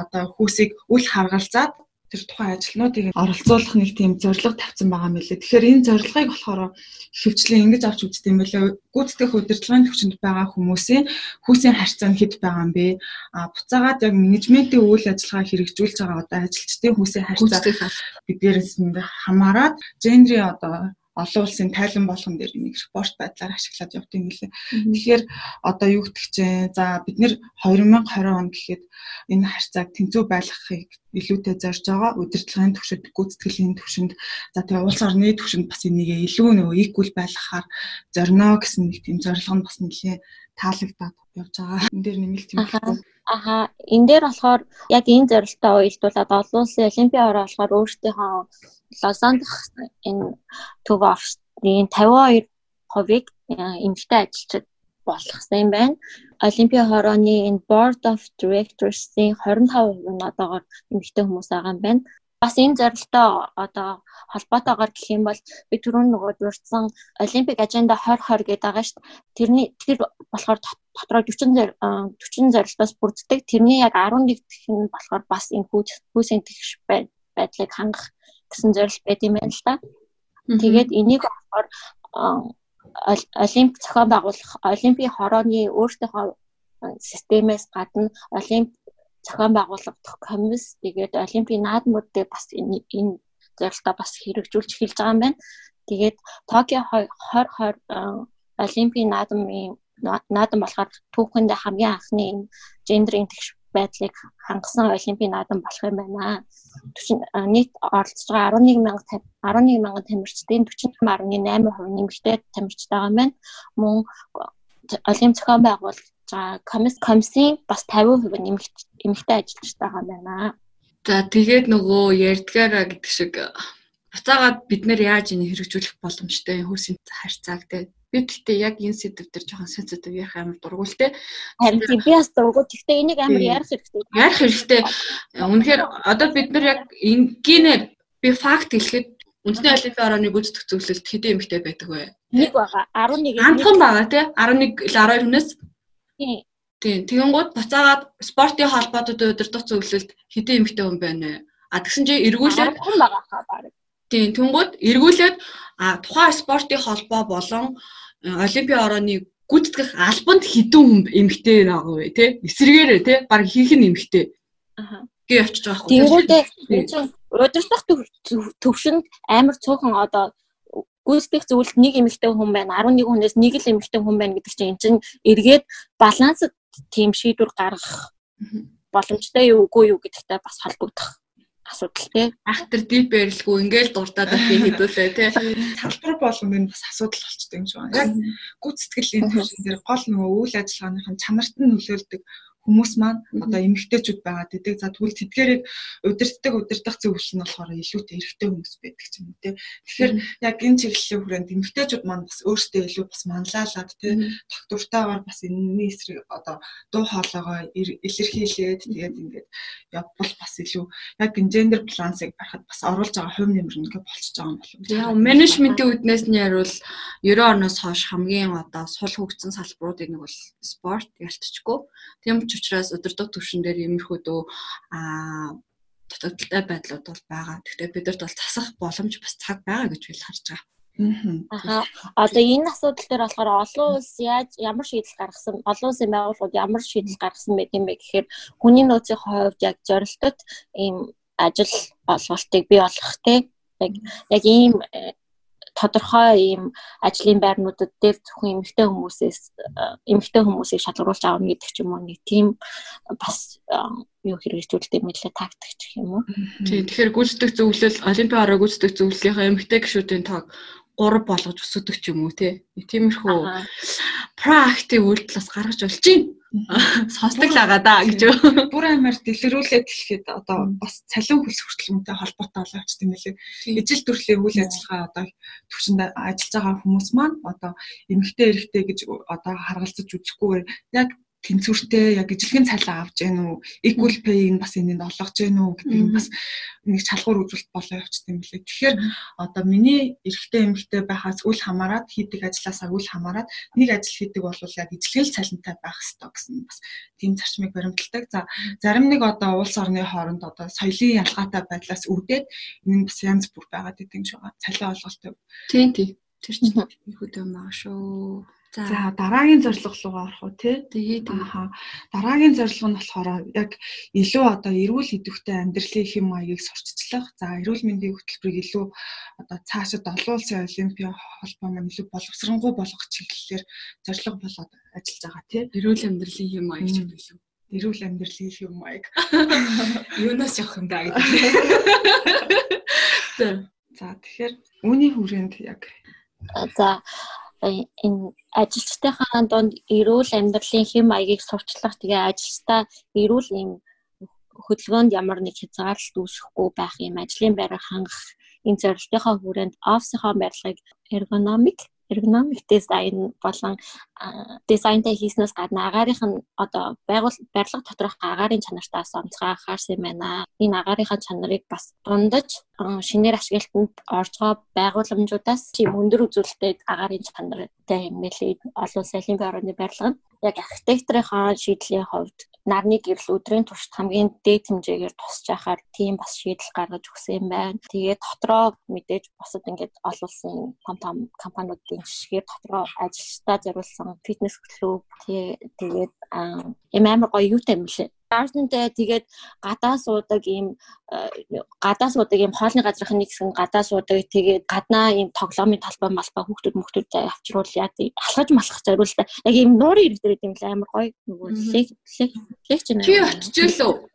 одоо хүүсийг үл харгалзаад тэр тухайн ажилтнуудыг оролцуулах нэг тийм зорилго тавьсан байгаа мөлий. Тэгэхээр энэ зорилгыг болохоор хөвчлэн ингэж авч үздэг юм байлаа. Гүйцэтгэх удирдлагын төвчөнд байгаа хүмүүсийн хүүсийн харьцаа нь хэд байгаа юм бэ? А буцаагаад яг менежментийн үйл ажиллагаа хэрэгжүүлж байгаа одоо ажилчдын хүүсийн харьцаа бидгээрээс хамаарат гендрийн одоо олон улсын тайлан болгон дээр нэг репорт байдлаар ашиглаад явдаг юм лээ. Тэгэхээр одоо юу гэдэг чинь за бид нэр 2020 он гэхэд энэ харьцааг тэнцүү байлгахыг илүүтэй зорж байгаа удирдлагын төвшөнд гүйцэтгэлийн төвшөнд за тэгээ улс орны төвшөнд бас энийг илүү нөгөө equal байлгахаар зорно гэсэн нэг тийм зорилго нь бас нэлээ таалагдаад явж байгаа. Энд дээр нэмэлт юм байна. Аха энэ дээр болохоор яг энэ зорилттой уялдуулаад олон улсын олимпийн ороо болохоор өөрсдийнхөө Лозон дахь энэ төв офсны 52%-ыг эмэгтэй ажилчид болгосон юм байна. Олимпийн хорооны энэ Board of Directors-ийн 25% нь одоогоор эмэгтэй хүмүүс байгаа юм байна. Бас энэ зорилттой одоо холбоотойгоор гэх юм бол би түрүүн нөгөө дурдсан Олимпик аженда 2020 гэдэг байгаа шүү дээ. Тэрний тэр болохоор дотроо 40 40 зорилтоос бүрддэг. Тэрний яг 11 дэх нь болохоор бас энэ хүүсийн тэгш байна байдлыг хангах гэсэн зорилт байт юм байна л да. Тэгээд энийг болохоор олимп зохион байгуулах олимпийн хорооны өөртөөхөө системээс гадна олимп зохион байгуулагдах комисс тэгээд олимпийн наадмуудыг бас энэ энэ зорилтоо бас хэрэгжүүлж эхэлж байгаа юм байна. Тэгээд Токио 2020 олимпийн наадмын наадам болохоор түүхэнд хамгийн анхны гендерийн тэгш байдлыг хангасан олимпийн наадам болох юм байна. нийт оролцож байгаа 11 мянга 11 мянган тамирчдын 48.8% нэмэгтэй тамирчтай байгаа юм байна. Мөн олимп зохион байгуулж байгаа комисс комиссийн бас 50% нэмэгт эмэгтэй ажилчтай байгаа юм байна. За тэгээд нөгөө ярдгаараа гэдэг шиг буцаагаад бид нэр яаж энийг хэрэгжүүлэх боломжтой хөөсийн харьцааг те Би гэхдээ яг энэ сэдв дээр жоохон сенситив ярих амар дургуул те. Харин би бас дургуул. Гэхдээ энийг амар ярих хэрэгтэй. Ярих хэрэгтэй. Үнэхээр одоо бид нар яг энгийнээр би факт хэлэхэд үндэсний олимпийн орооны гүйцэтгэх зөвлөлд хэдэн эмэгтэй байдаг вэ? Нэг байгаа. 11 Ганцхан байгаа тий. 11 12 хүнээс. Тийм. Тийм. Тэгэнгუთ буцаагаад спортын холбоотод удирдах зөвлөлд хэдэн эмэгтэй хүн байна вэ? А тэгсэн чинь эргүүлээд хүн байгаа хаа баг. Тийм тэнгууд эргүүлээд а тухайн спортын холбоо болон э, олимпийн орооны гүйтгэх албанд хідэн хүн эмгтэй байгаа вэ тий? Эсэргээрээ тий? Баг хийх нь эмгтэй аа гээ очиж байгаа байхгүй тэнгуудээ удирдах төвшөнд амар цуухан одоо гүйцэтгэх зүйлд нэг эмэгтэй хүн байна 11 хүнээс нэг л эмэгтэй хүн байна гэдэг чинь эн чинь эргээд балансд тийм шийдвэр гаргах боломжтой юу үгүй юу гэдэгтэй бас холбогдох асуудал тий. Ахтар дип барилгүй ингээл дуртаад би хэдүүлээ тий. Салбар болгоно энэ бас асуудал болчтой юм шиг байна. Яг гүйцэтгэлийн төвшин дээр гол нөгөө үйл ажиллагааныхын чанарт нь нөлөөлдөг хүмүүс маань одоо эмэгтэйчүүд байгаад идэг. За тэгвэл тэдгээрийг удирддаг удирдах зөвлөл нь болохоор илүүтэй эрэгтэй хүмүүс байдаг ч юм уу те. Тэгэхээр яг энэ чиглэлийн хүрээнд эмэгтэйчүүд маань бас өөрсдөө илүү бас манлайлаад те тогтвортойгоор бас энэний эсрэг одоо дуу хоолойгоо илэрхийлээд тэгээд ингээд явбал бас илүү яг гендер балансыг барахад бас оруулж байгаа хувь нэмэр ингээ болчихж байгаа юм болов. Яг менежментийн үднээс нь яривал 90 оноос хойш хамгийн одоо сул хөгжсөн салбаруудын нэг бол спорт ялцчихгүй. Тийм ч учраас өдөртөг төвшин дээр иймэрхүү дөө аа дутагдaltaй байдлууд бол байгаа. Гэхдээ бидэрт бол засах боломж бас цаг байгаа гэж би харж байгаа. Аа. Одоо энэ асуудал дээр болохоор олон улс яаж ямар шийдэл гаргасан, олон улсын байгууллагууд ямар шийдэл гаргасан байт юм бэ гэхээр хүний нөөцийн хувьд яг зорилтод ийм ажил олголтыг бий болгох те яг яг ийм тодорхой ийм ажлын байрнуудад дээр зөвхөн эмэгтэй хүмүүсээс эмэгтэй хүмүүсийг шалгаруулж авна гэдэг ч юм уу нэг тийм бас юу хэрэгжүүлдэг мэлээ тактик гэх юм уу. Тийм тэгэхээр гүйцэтгэх зөвлөл олимпийн ороо гүйцэтгэх зөвлөлийн эмэгтэй гишүүдийн тоог 3 болгож өсөдөг ч юм уу тий. Тиймэрхүү проактив үйлдэл бас гаргаж болж байна сонсдог л байгаа да гэж. Бүр амар дэлгэрүүлээд хэлэхэд одоо бас цалин хөлс хүртэлмтэй холбоотой болооч тийм ээ. Ижил төрлийн үйл ажиллагаа одоо төвчөнд ажиллаж байгаа хүмүүс маань одоо эмгтэй эрэгтэй гэж одоо харгалзаж үзэхгүйгээр яг тэнцвэртэй яг ижлэгийн цалин авч гэнэ үү equal pay нь бас энэнд олгож гэнэ үү гэдэг нь бас нэг шалгуур үзүүлэлт болоо явчихсан юм лээ. Тэгэхээр одоо миний эрэгтэй эмэгтэй байхаас үл хамааран хийдэг ажлаасаа үл хамааран нэг ажил хийдэг бол яг ижлэгэл цалинтай байх хэрэгтэй гэсэн бас тийм зарчмыг баримталдаг. За зарим нэг одоо улс орны хооронд одоо соёлын ялгаатай байдлаас үүдээд энэ нь бас янз бүр байгаад идэв юм шиг. Цалин олголттой. Тийм тийм. Тэр чинь их хөдөө байгаа шүү. За дараагийн зорилго руугаа орох уу тий. Тэгээд аа дараагийн зорилго нь болохоор яг илүү одоо эрүүл идэвхтэй амьдралын хэм маягийг сурталчлах. За эрүүл мэндийн хөтөлбөрийг илүү одоо цаашид олон улсын олимпийн холбоо маань илүү боловсронгуй болгох чиглэлээр зорилго болоод ажиллаж байгаа тий. Эрүүл амьдралын хэм маяг юм уу эрүүл амьдралын хэм маяг. Юунаас явах юм да гэдэг. За тэгэхээр үүний хүрээнд яг за энэ ажилчдынхаа донд эрүүл амьдралын хэм маягийг сурчлах тэгээ ажилчдаа эрүүл юм хөдөлгөөнд ямар нэг хязгаарлалт үүсэхгүй байх юм. Ажлын байраа хангах энэ зорилтынхаа хүрээнд офисынхаа барилгыг эргономик эргономик дизайн болон дизайнтай хийснээс гадна агаарынх нь одоо байгуул барилга доторх агаарын чанартаас онцгой анхаарсан юм байна. Энэ агаарынхаа чанарыг бас дундаж шинээр ашиглалтанд байгаа байгууламжуудаас чим өндөр үзүүлэлттэй агаарын чанартай юм нэлээд олон улсын орны барилга нь яг архитекторынхаа шийдлийн хувьд нарны гэрэл өдрийн туршид хамгийн дээд хэмжээгээр тусч яхаар тийм бас шийдэл гаргаж өгсөн байна. Тэгээд дотроо мэдээж бусад ингээд олон улсын том том компаниудын жишгээр дотроо ажилчдаа зориулсан фитнес клуб тэгээд ийм амар гоё юутай юм лээ Garden-тэй тэгээд гадаа суудаг ийм э, гадаа суудаг ийм хоолны газрын нэг хэсэг гадаа суудаг. Тэгээд гаднаа ийм тоглоомын талбай малбай хүүхдүүд мөхтүүд авчруул яа тий алхаж малхах зориултаа яг ийм нуурын ирдэг юм л амар гоё. Нөгөө лег лег лег чинь чи очижээ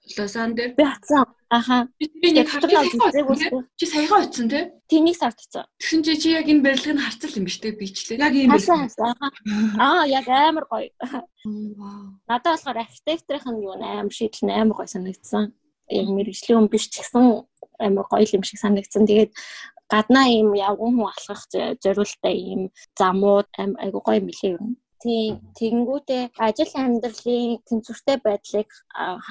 лөө лосан дээр би хацсан аха би нэг хартаа чи саяхан очсон тий Тэнийг сард очсон. Тэгсэн чи чи яг энэ барилгыг харцал юм биш үү бичлээ. Яг ийм байсан. Аа яг амар гоё. Надад болохоор архитекторын юу амар шийдэл амар гоё санагдсан. Яг мэрэгжлийн хүн биш ч гэсэн амар гоё юм шиг санагдсан. Тэгээд гаднаа ийм явган хүн алхах зориултай ийм замууд айгу гоё мэлээ юм. Тийм тэгэнгүүтээ ажил амьдралын тэнцвэртэй байдлыг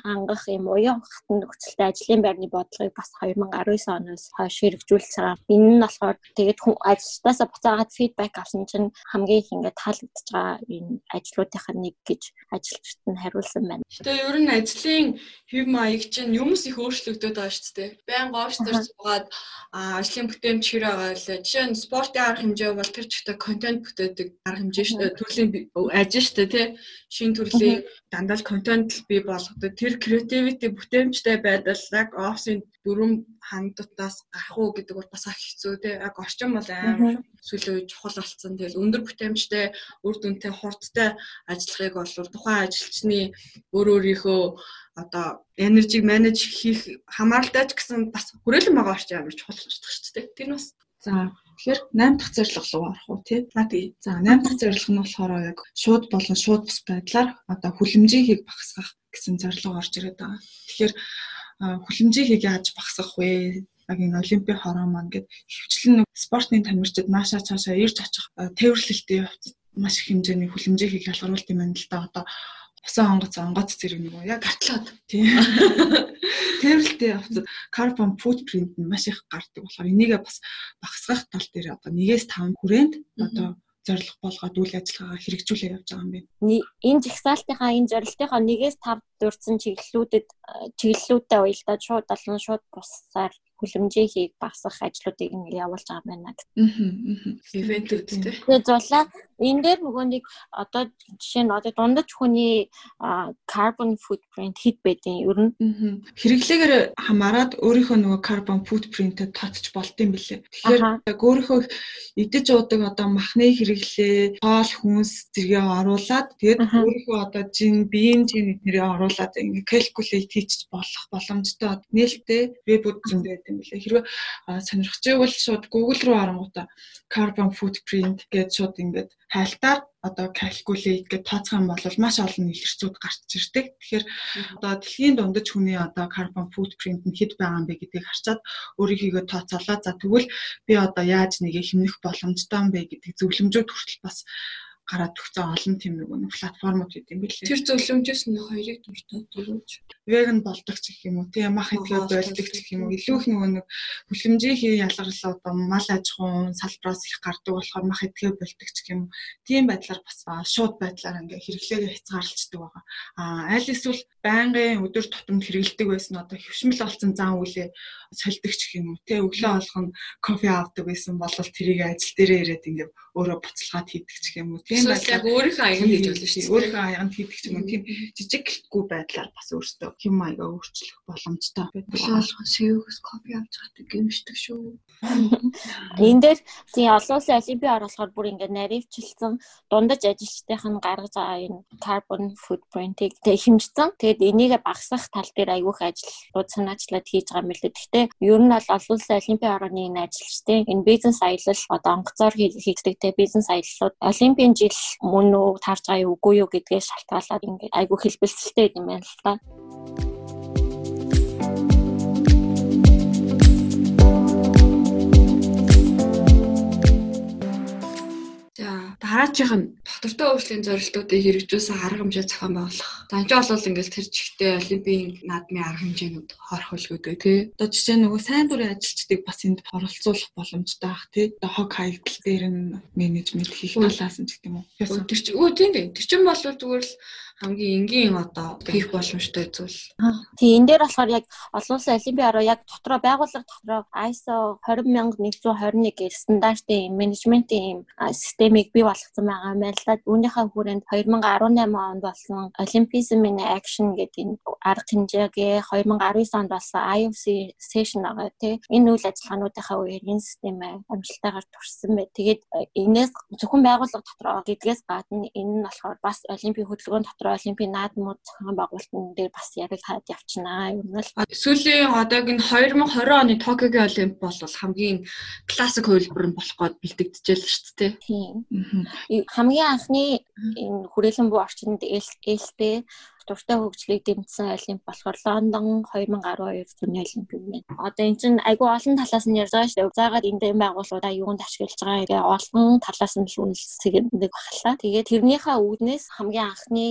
хангах юм уян хатан нөхцөлтэй ажлын байрны бодлогыг бас 2019 оноос хойш хэрэгжүүлж байгаа. Энэ нь болохоор тэгээд хүн ажилтаасаа буцаагаад фидбек авсан чинь хамгийн их ингээд таалагдж байгаа энэ ажлуудынхаа нэг гэж ажилчид нь хариулсан байна. Гэтэ ер нь ажлын хэв маяг чинь юмс их өөрчлөгдөд байгаа шүү дээ. Байн говьчторч багаад ажлын бүтээмж хэрэг байгаа л жишээ нь спортын арга хэмжээ бол тэр чигтээ контент бүтээдэг арга хэмжээ шүү дээ. Төрлийн ажин штэ тий шин төрлийн дандаа л контент л бий болгодог. Тэр creativity бүтээмжтэй байдал яг офисын дүрм хандтаас гарах уу гэдэг бол бас хэцүү тий яг орчин бол амар сүлөө чухал болсон. Тэгэл өндөр бүтээмжтэй үр дүнтэй хурдтай ажиллахыг бол тухайн ажилчны өөр өөрийнхөө одоо энержиг менеж хийх хамааралтай ч гэсэн бас хүрээлэн байгаа орчин амар чухал болчихдог шүү дээ тэр нь бас. За Тэгэхээр 8 дахь зорилго руу орох уу тий. За тий. За 8 дахь зорилго нь болохоор яг шууд болон шууд бус байдлаар одоо хүлэмжийг багасгах гэсэн зорилго орж ирээд байгаа. Тэгэхээр хүлэмжийг яаж багасгах вэ? яг энэ олимпийн хороо маань гээд хөвчлэн спортын тамирчид наашаа цаашаа ирж очих тээвэрлэлтийн явцад маш их хэмжээний хүлэмжийг ялгаруулт юм байна л да одоо усан онгоц онгоц зэрэг нөгөө яг гартлаад тийм тээвэрлэлтэй явцад carbon footprint нь маш их гардаг болохоор энийгээ бас багасгах тал дээр одоо 1-5 хүрээнд одоо зорилго болгоод үйл ажиллагаагаа хэрэгжүүлээ явж байгаа юм байна. Энэ жагсаалтынхаа энэ зорилтынхаа 1-5 дурдсан чиглэлүүдэд чиглэлүүдтэй уялдаад шууд олон шууд бусаар хүлэмжээ хийх багасгах ажлуудыг нь явуулж байгаа юм байна. Аа. Ивентүүдтэй. Тэгээ зулаа энэ дээр нөгөө нэг одоо жишээ нь одоо дундаж хүний carbon footprint хэд байдیں۔ Ер нь хэрэглээгээр хамаарад өөрийнхөө нөгөө carbon footprint-тэй тооцож болдсон бэлээ. Тэгэхээр өөрийнхөө идэж уудаг одоо махны хэрэглээ, хоол хүнс зэрэгээ оруулаад тэгээд өөрийнхөө одоо жин биеийн жин эднэрээ оруулаад ингээ calculate хийж болох боломжтой нээлттэй вебүүд зөндөө юм билээ. Хэрвээ сонирхож байвал шууд Google руу орангуудаа carbon footprint гэж шууд ингээд хайлтаар одоо calculate гэж тооцох юм бол маш олон илэрцүүд гарч ирдэг. Тэгэхээр одоо дэлхийн дундаж хүний одоо carbon footprint нь хэд байгаа юм бэ гэдгийг харчаад өөрийнхөө тооцоолоо. За тэгвэл би одоо яаж нэг хэмнэх боломжтой юм бэ гэдэг зөвлөмжүүд хүртэл бас гараад өгсөн олон тийм нэг платформуд гэдэг юм билээ. Тэр зөвлөмжөөс нь хоёрыг дуртай дөрөвч. Веган болдог ч гэх юм уу, тийм мах идэгээ болдог ч гэх юм уу. Илүү их нөгөө нэг хүлэмжийн хий ялгарлаа одоо мал аж ахуйн салбараас их гардаг болохоор мах идэгээ болдог ч гэх юм уу. Тийм байдлаар бас шууд байдлаар ингээ хэрэглээгээ хязгаарлалцдаг байгаа. Аа аль эсвэл байнгын өдөр тутамд хэрэгэлдэг байсан одоо хөвшмөл болсон зан үлээ солидог ч гэх юм уу. Тэ өглөө болгон кофе авдаг байсан бол тэрийг ажил дээрээ ирээд ингээ өөрөө буцалгаад хийдэг ч гэх юм уу Тийм байдлаар яг өөрийнхөө аянд хийж болно шүү дээ. Өөрийнхөө аянд хийдэг ч юм уу тийм жижиггүй байдлаар бас өөртөө хэм маягаа өөрчлөх боломжтой. Болгон сэвгс копи авч байгаа гэмшдэг шүү. Энэ дээр тийм олон улсын олимпийн оруулахаар бүр ингээд наривчлсан дундаж ажилчдынх нь гаргаж байгаа энэ carbon footprint-ийг тэг хэмжсэн. Тэгэд энийг багасгах тал дээр айгүйх ажлууд санаачлаад хийж байгаа юм билээ. Гэхдээ ер нь бол олон улсын олимпийн орны энэ ажилчдын энэ бизнес аялал одоо онгоцоор хийгддэг те бизнес аяллууд олимпийн жил мөн үү таарж байгаа юу үгүй юу гэдгээс шалтгаалаад ингээд айгүй хэлбэлцэлтэй юм байна л та. Дараачих нь доктортой өөрчлөлийн зорилтуудыг хэрэгжүүлсэн арга хэмжээ зохион байгуулах. За энэ бол ингээл тэр чигтээ олимпийн наадмын арга хэмжээнүүд хорох үлгүүд тий. Одоо жишээ нөгөө сайн дурын ажилчдыг бас энд оролцуулах боломжтой бах тий. Одоо хог хаягдл дээр нь менежмент хийх талаас нь ч уу. Тэр чинь өө тийм дээ. Тэр чинь бол зүгээр л хамгийн энгийн одоо хийх боломжтой зүйл. Тийм энэ дээр болохоор яг олон улсын олимпиараа яг дотроо байгууллага дотроо ISO 20121 гэх стандартын менежментийн системийг бий болгосон байгаа юм байна л да. Үүнийхээ хүрээнд 2018 онд болсон Olympism in Action гэдэг энэ арга хэмжээгээ 2019 онд болсон IOC session байгаа тий. Энэ үйл ажиллагаануудынхаа үеэр энэ систем амжилтаагаар турсан бай. Тэгээд энэс зөвхөн байгууллага дотроо гэдгээс гадна энэ нь болохоор бас олимпийн хөтөлбөрийн дотроо олимпийн наадмууд зохион байгуулалтын дээр бас ярилцаад явчихнаа. Ер нь л сүүлийн одоогийн 2020 оны Токиогийн олимп бол хамгийн классик хувилбар нь болох гээд бэлтгэжэл шүү дээ. Тийм. Хамгийн анхны энэ хүрээлэн буу орчинд ээлтэй дуртай хөгжлийг дэмжсэн олимп болохоор Лондон 2012 зуны олимп юм байна. Одоо эн чинь айгүй олон талаас нь ярьж байгаа шүү дээ. Заагаад энэ дэм байгууллагуудаа юунд ашиглаж байгаа гэдэг олон талаас нь үнэлсэг нэг баглаа. Тэгээд тэрнийхээ үүднээс хамгийн анхны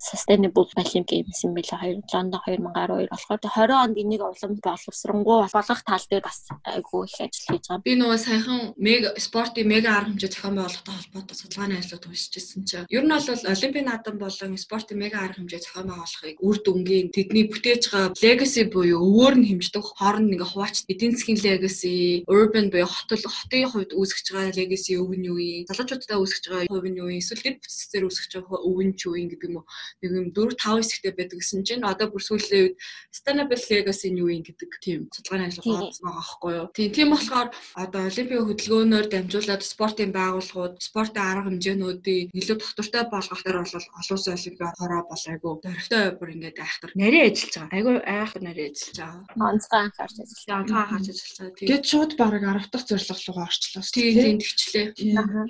sustainable олимп геймс юм. Хоёр Лондон 2012 болохоор 20 онд энийг улам боловсронгуй болгох тал дээр бас айгүй их ажил хийж байгаа. Би нөгөө саяхан мега спортын мега арга хэмжээ зохион байгуулалттай холбоотой судалгааны ажлууд уншижсэн чинь ер нь бол олимпийн наадам болон спортын мега арга хэмжээ зохион байгуулахыг үр дүнгийн тэдний бүтээж байгаа legacy буюу өвөр нь хэмждэг хооронд ингээ хуваач эдийн засгийн legacy, urban буюу хотол хотын хувьд үүсгэж байгаа legacy өв нь юу юм? Залуучуудаа үүсгэж байгаа хувь нь юу юм? Эсвэл гэр бүтцээр үүсгэж байгаа өв нь юу юм гэдэг юм уу? Нэг юм 4 5 хэсэгтэй байдаг гэсэн чинь одоо бүр сүүлийн үед sustainable legacy нь юу юм гэдэг тийм судалгааны ажил гаргасан байгаа байхгүй юу? Тийм тийм болохоор одоо олимпийн хөдөлгөөнөөр дамжуулаад спортын байгууллагууд, спортын арга хэмжээнүүдийг илүү доктортой болгох дээр бол олон улсын олимпиад хороо бол айгүй дөрөвтэй бүр ингээд айхтар нарийн ажиллаж байгаа. Айгүй айхтар нарийн ажиллаж байгаа. Онцгой анхаарч ажиллаж байгаа. Онцгой анхаарч ажиллаж байгаа. Тэгээд шууд баг 10 дахь зорилго руу орчлоо шүү дээ. Тийм тэгчлээ.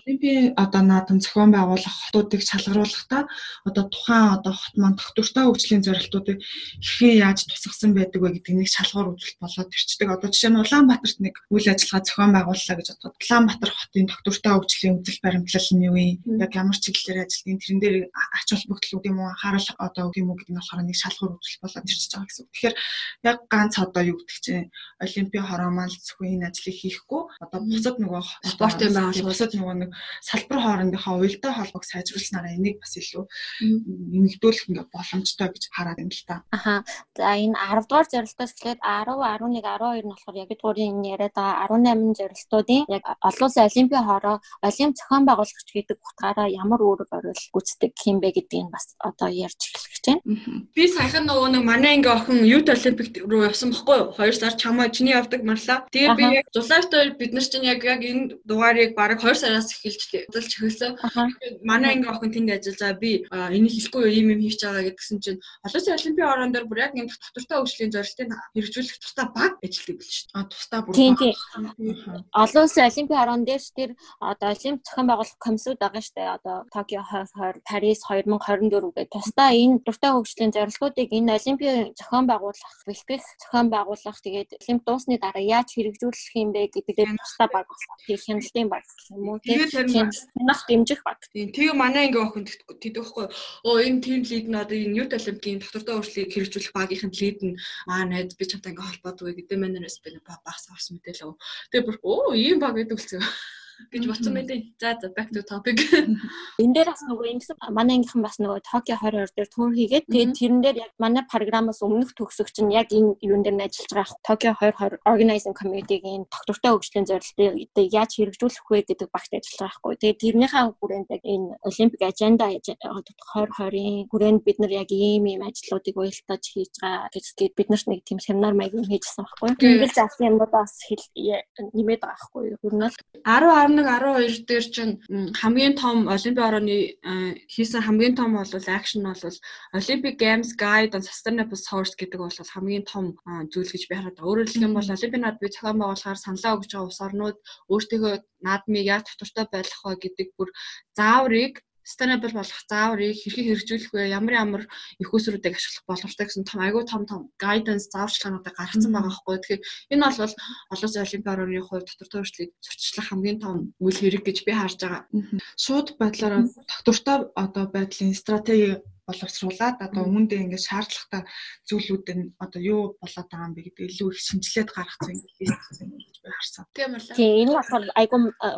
Олимпийн одоо наадам зохион байгуулах хотуудыг шалгаруулахдаа одоо тухайн одоо хот маань тогтвортой хөгжлийн зорилтуудыг хэрхэн яаж тусгасан байдаг вэ гэдэг нэг шалгуур үзүүлэлт болоод ирчдэг. Одоо жишээ нь Улаанбаатарт нэг үйл ажиллагаа зохион байгууллаа гэж бодоход Улаанбаатар хотын тогтвортой хөгжлийн үзэл баримтлал нь юу юм? Яг ямар чиглэлээр ажилладаг тэрэн дээр ач холбогдлууд юм уу анхаарал одоо үг юм уу гэдэг нь болохоор нэг шалгуур үзэл болоод ирчихэж байгаа гэсэн. Тэгэхээр яг ганц одоо юу гэдэг чинь олимпийн хороо маань зөвхөн энэ ажлыг хийхгүй одоо бусад нөгөө спортын байгууллага бусад нөгөө нэг салбар хоорондынхоо уялдаа холбоог сайжруулснараа энийг бас илүү нэмэгдүүлэх ингээ боломжтой гэж хараад байна л та. Аха. За энэ 10 дугаар зорилтоос эхлээд 10, 11, 12 нь болохоор яг дурын энэ яриад байгаа 18 зорилтуудын яг олон улсын олимпийн хороо олимп зохион байгуулагч гэдэг утгаараа ямар үүрэг орвол гүйцэтгэх юм бэ гэдгийг бас одоо ярьж эхэлж байна. Би саяхан нөгөө нэг манай ингээ охин Youth Olympic руу явсан баггүй юу? 2 сар чамаа чиний явдаг марлаа. Тэгээ би яг Жулайтай бид нар чинь яг яг энэ дугаарыг бараг 2 сараас эхэлж удалж эхэлсэн. Манай ингээ охин тэнд ажиллаж байгаа. Би энийг хэлэхгүй юу? Ийм юм хийж байгаа гэдгсэн чинь олон улсын олимпийн орон дээр бүр яг энэ доктортой хөгжлийн зорилтыг хэрэгжүүлэх тусдаа баг ажилладаг биш шүү. А тусдаа бүр Тийм тийм. Олон улсын олимпийн орон дээр ч тэр одоо олимп зохион байгуулах комиссууд байгаа шүү дээ. Одоо Токио 2020, Парис 2024 гэдэг тусдаа энэ дуртай хөгжлийн зорилгоодыг энэ олимпийн зохион байгуулах, бэлтгэх, зохион байгуулах тэгээд олимп дуусны дараа яаж хэрэгжүүлэх юм бэ гэдэг дээр тусдаа баг тийм хяналтын баг юм уу тийм хянах дэмжих баг. Тийм тэгээ манай ингээ охин тэтгэхгүй оо энэ тим лид нь одоо энэ Ньют олимпийн доктортой хөгжлийг хэрэгжүүлэх багийнх нь лид нь аа найз би чамтай ингээ холбоодог гэдэг манераас би багс авсан мэдээлээ. Тэгээ бүр оо ийм баг гэдэг үлцээ гэж бодсон байдаг. За за back to topic. Энэ дээр бас нөгөө ингэсэн манай ангийнхан бас нөгөө Токио 22 дээр тур хийгээд тэгээд тэрэн дээр яг манай програмаас өмнөх төгсөгч нь яг энэ юун дээр нь ажиллаж байгаа Токио 2020 organizing committee-гийн доктортой хөгжлийн зорилтыг яаж хэрэгжүүлэх вэ гэдэг багт ажиллаж байгаа хгүй. Тэгээд тэрнийхээ хүрээнд яг энэ Олимпик аженда 2020-ийн хүрээнд бид нар яг ийм ийм ажлуудыг уялдаж хийж байгаа гэж бид нарт нэг тийм семинар маяг хийжсэн байхгүй. Ингээд заасан юмудаас нэмээд байгаа хгүй. Ер нь л 10 11 12 дээр чинь хамгийн том олимпийн орооны хийсэн хамгийн том бол action бол Olympic Games Guide on Sustainable Source гэдэг бол хамгийн том зүйл гэж би хараад. Өөрөөр хэлэх юм бол олимпиад би зохион байгуулахаар саналаа өгж байгаа улс орнууд өөртөөгөө наадмыг яаж татвартай байлгах вэ гэдэг бүр зааврыг sustainable болох зааврыг хэрхэн хэрэгжүүлэх вэ? Ямар ямар их усруудыг ашиглах боломжтой гэсэн том айгүй том том guidance зааварчилгаануудыг гаргасан байгаа байхгүй. Тэгэхээр энэ бол олон улсын олимпийн орны хувьд дотор тууршлыг зөрчлөх хамгийн том үйл хэрэг гэж би харж байгаа. Шууд байдлаараа доктортой одоо байдлын стратеги боловсруулад одоо үүндээ ингээд шаардлагатай зүйлүүд нь одоо юу болоод байгаа юм бэ гэдэг илүү их шинжилээд гаргах зэн гэж би харсан. Тийм үү. Тийм энэ болохоор айгу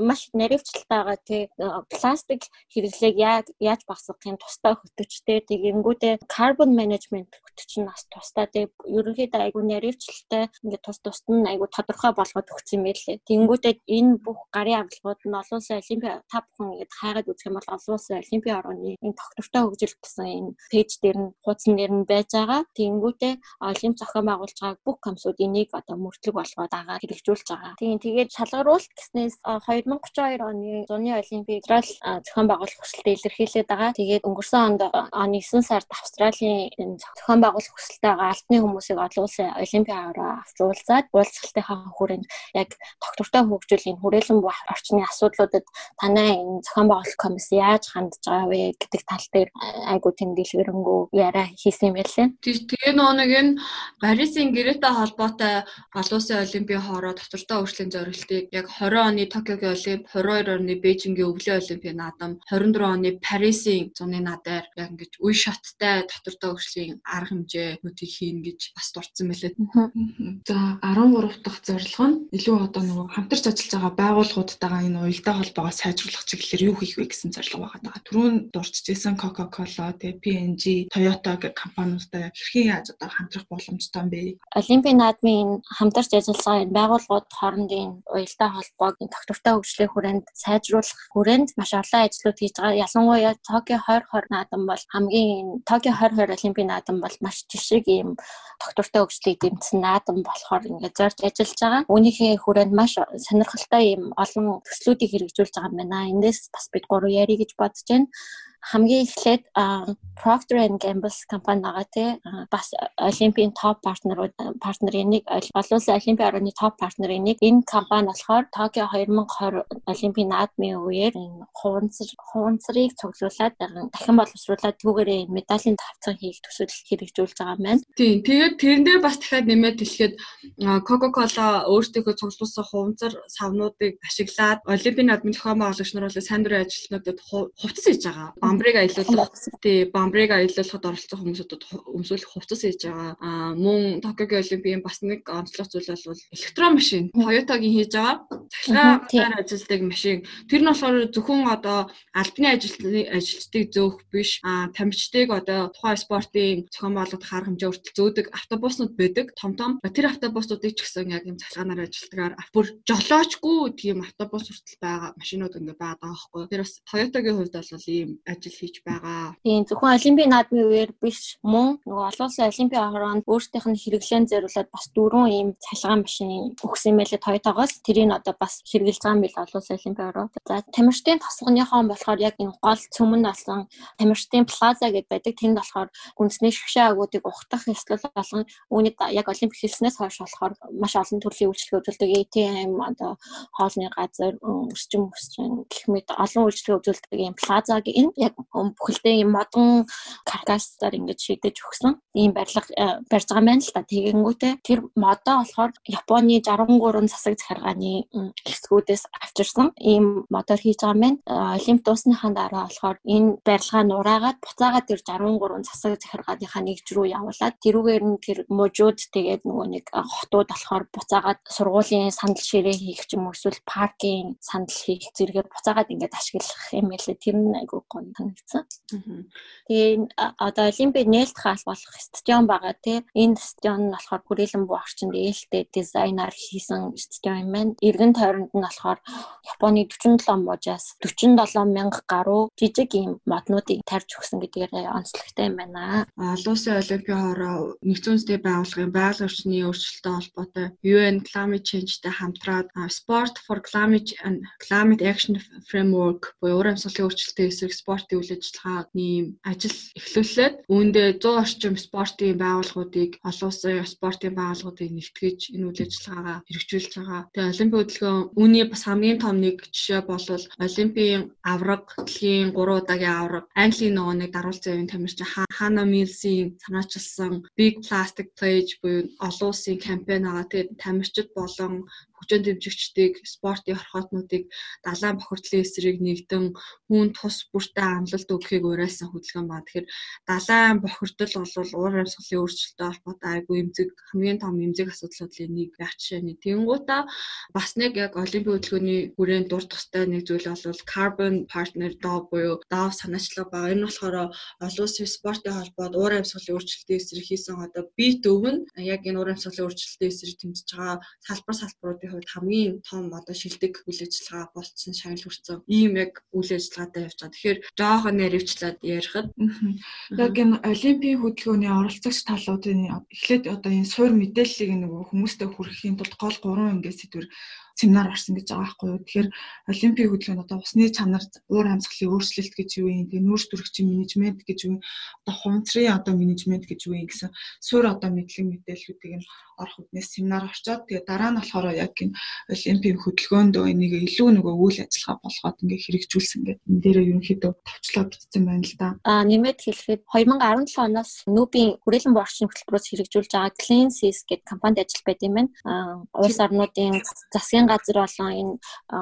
маш наривчлалтай байгаа тий пластик хэрэглээг яаж яаж багасгахын тустай хөтөчтэй тэгэнгүүтээ carbon management хөтөч нь бас тустай тий ерөнхийдөө айгу наривчлалтай ингээд тус тусд нь айгу тодорхой болгоод өгсөн юм байлээ. Тэгэнгүүтээ энэ бүх гарын авилгууд нь олон улсын олимпи та бүхэн ингээд хайгаад үзэх юм бол олон улсын олимпи орооны энэ тогтвортой хөгжил гэсэн энэ пэйж дээр нь хуудсан дээр нь байж байгаа. Тэгэнгүүтээ олимп зохион байгуулж байгаа бүх компсууд энийг одоо мөрдлөг болгоод байгаа хэрэгжүүлж байгаа. Тийм тэгээд шалгаруулалт гэснээс 2032 оны зуны олимпийг Австрал зохион байгуулах хүсэлтэд илэрхийлээд байгаа. Тэгээд өнгөрсөн онд оны 9 сард Австралийн зохион байгуулах хүсэлтэй байгаа алтны хүмүүсийг олон улсын олимпиараа авч уулзаад уулзалтынхаа хүрээнд яг тогтвортой хөгжүүлийн хүрээлэн буй орчны асуудлуудад танай энэ зохион байгуулах комисс яаж хандж байгаа вэ гэдэг тал дээр айгу тэмдэглэрэнгүү яриа хийсэн юм байлээ. Тэгээ нэг энэ Парисын гэрээтэй холбоотой олон улсын олимпийн хоороо доктортой өөрчлөлийн зорилтыг яг 20 оны Токиогийн олимп, 22 оны Бээжингийн өвлийн олимпийн наадам, 24 оны Парисын зуны наадаар яг ингэж үе шаттай доктортой өөрчлөлийн арга хэмжээнүүдийг хийн гэж бас дурдсан байлээ. За 13 дахь зорилго нь илүү одоо нөгөө хамтарч ажиллаж байгаа байгууллагуудтайгаа энэ уялдаа холбоогоо сайжруулах чиглэлээр юу хийх вэ гэсэн зорилго байгаа. Түрүүн дурдчихсан Coca-Cola, тэгээ P&G, Toyota гэх компаниудтай хэрхэн яаж одоо хамтрах боломжтой юм бэ? Олимпийн наадмын хамтарч ажиллагаа байгууллагууд хоорондын уялдаа холбоог тогтвортой хөгжлийн хүрээнд сайжруулах хүрээнд маш олон ажлууд хийж байгаа. Ялангуяа Токио 2020 наадам бол хамгийн Токио 2020 Олимпийн наадам бол маш жишг ийм тогтвортой хөгжлийг дэмжсэн наадам болохоор ингээд зорж ажиллаж байгаа. Үүнийхээ хүрээнд маш сонирхолтой ийм олон төслүүдийг хэрэгжүүлж байгаа юм байна. Эндээс бас бид гурав ярих гэж бодож байна хамгийн эхлээд Procter and Gamble компани байгаа тий бас Олимпийн топ партнерууд партнерын нэг олон улсын Олимпийн орны топ партнерын нэг энэ компани болохоор Токио 2020 Олимпийн наадмын үеэр хуванцар хуванцрыг цуглуулад дахин боловсруулад түүгээрээ медалийн давцан хийх төсөл хэрэгжүүлж байгаа юм байна. Тийм тэгээд тэрэн дээр бас дахиад нэмээд хэлэхэд Coca-Cola өөртөөхөө цуглуулсан хуванцар савнуудыг ашиглаад Олимпийн наадмын зохион байгуулагч нар бол сайн дурын ажилтнуудад хувцас хийж байгаа бамбрыг аялуулах тий бамбрыг аялуулахад оролцсон хүмүүсүүдэд өмсүүлэх хувцас хийж байгаа. Аа мөн Токиогийн олимпийн бас нэг онцлог зүйл бол электрон машин Toyota-гийн хийж байгаа. Цахилгаан ажилтдаг машин. Тэр нь болохоор зөвхөн одоо албаны ажилтны ажилчдыг зөөх биш. Аа тамирчдыг одоо тухайн спортын зохион байгуулалт арга хэмжээ хүртэл зөөдөг автобуснууд байдаг. Том том тэр автобусуудыг ч гэсэн яг юм цахилгаанаар ажилтгаар бүр жолоочгүй тийм автобус хүртэл байгаа машинууд ингээ байгаа байхгүй. Тэр бас Toyota-гийн хувьд бол ийм ажил хийж байгаа. Тийм зөвхөн олимпийн наадмын үеэр биш мөн нөгөө олон улсын олимпийн хороонд өөрсдийнх нь хэрэглэн зориулаад бас дөрвөн ийм цалгаан машин өгсөн юм байлээ Toyota-гоос. Тэрийг одоо бас хэрэгжилж байгаа юм бил олон улсын олимпийн хороо. За тамирчдын тосгоныхон болохоор яг энэ гол цөмөн болсон тамирчдын плаза гэдээ байдаг. Тэнд болохоор гүнзний шгшээ агуудыг ухтах эсвэл болгон үүнийг яг олимпик хэлснээс хойш болохоор маш олон төрлийн үйлчлэг үзүүлдэг ATM одоо хоолны газар өсчм өсчм гэх мэт олон үйлчлэг үзүүлдэг ийм плазагийн яг бүхэлдээ модон каркасаар ингэж шийдэж өгсөн ийм барилга э, барьж байгаа юм байна л та. Тэгэнгүүтээ тэр модоо болохоор Японы 63 засаг захиргааны хэсгүүдээс авчирсан ийм модоор хийж байгаа юм байна. Э, Олимп дуусныхаа дараа болохоор энэ барилгаа нураагаад буцаагаад тэр 63 засаг захиргааныхаа нэгж рүү явуулаад тэрүүгээр нь тэр мужууд тэгээд нөгөө нэг э, хотууд болохоор буцаагаад сургуулийн сандал ширээ хийх ч юм уу эсвэл паркийн сандал хийх зэрэгээр буцаагаад ингээд ашиглах юм байлээ. Тэр нь айгүй гоё санагдсан. Тэгээ одоо олимпиад нээлт хаал болох стадион байгаа тий. Энэ стадион нь болохоор хүрээлэн буу орчинд ээлтэй дизайнаар хийсэн стадион юм байна. Иргэн тойронд нь болохоор Японы 47 мужаас 47 мянга гаруй жижиг ийм моднуудыг тарьж өгсөн гэдгээр онцлогтой юм байна. Олон улсын олимпийн хороо нэгдсэн үндэсний байгууллагын байгаль орчны өөрчлөлттэй холбоотой UN Climate Change-тэй хамтраад Sport for Climate and Climate Action Framework буюу уур амьсгалын өөрчлөлттэй эсрэг спортын үйл ажиллагааны ажил эхлүүлээд үүндээ 100 орчим спортын байгууллагуудыг олон улсын спортын байгууллагуудыг нэгтгэж энэ үйл ажиллагаагаа хэрэгжүүлж байгаа. Тэгээ Олимпийн хөдөлгөөн үүний бас хамгийн том нэг жишээ бол Олимпийн авраг дэлхийн 3 удаагийн авраг Английн нөгөө нэг даруул зэвийн тамирчин Хана Милсийн санаачилсан Big Plastic Pledge буюу олон улсын кампайн байгаа. Тэгээд тамирчид болон хөгжөөнд дэмжигчдийг, спортын орхотнуудыг далайн бохирдлын эсрэг нэгдэн хүн тус бүртээ амлалт өгөхийг уриалсан хөдөлгөөн ба. Тэгэхээр далайн бохирдол бол уур амьсгалын өөрчлөлттэй холбоотой айгүй эмзэг хамгийн том эмзэг асуудлуудын нэг байх жишээ нь. Тэнгуудаа бас нэг яг олимпийн хөдөлгөөний хүрээнд дурдах ёстой нэг зүйл бол carbon partner DAO буюу DAO санаачлага ба энэ болохоор олон улсын спортын холбоод уур амьсгалын өөрчлөлтийн эсрэг хийсэн одоо бит өвн яг энэ уур амьсгалын өөрчлөлтийн эсрэг тэмцэж байгаа салбар салбаруудын хувьд хамгийн том одоо шилдэг үйл ажиллагаа болцсон шагнал хүрсэн ийм яг үйл ажиллагаатай явж байгаа. Тэгэхээр жоохон нэрвчлээд ярихад яг энэ олимпийн хөдөлгөөний оролцогч талуудын эхлээд одоо энэ суур мэдээллийг нөгөө хүмүүстэй хүргэхийн тулд гол гурван ангиас сэдвэр семинар орсон гэж байгаа байхгүй юу. Тэгэхээр олимпийн хөдөлгөөнд одоо усны чанар уур амьсгалын өөрчлөлт гэж юу юм, тэгээ нүүрс төрөгчийн менежмент гэж юу, одоо хувцрын одоо менежмент гэж юу юм гэсэн суурь одоо мэдлэг мэдээллүүдийг нь орох үднээс семинар орчоод тэгээ дараа нь болохоор яг энэ олимпийн хөдөлгөөнд энийг илүү нөгөө үйл ажиллагаа болгоод ингээ хэрэгжүүлсэн гэдэг энэ дээрээ ерөнхийдөө товчлоо бичсэн байна л да. А нэмээд хэлэхэд 2017 оноос Нүбийн хүрээлэн боо орчин хөтөлбөрөөс хэрэгжүүлж байгаа Clean Seas гэдэг компанид ажил байд юм байна. А улс орнуудын засгийн засгийн газар болон энэ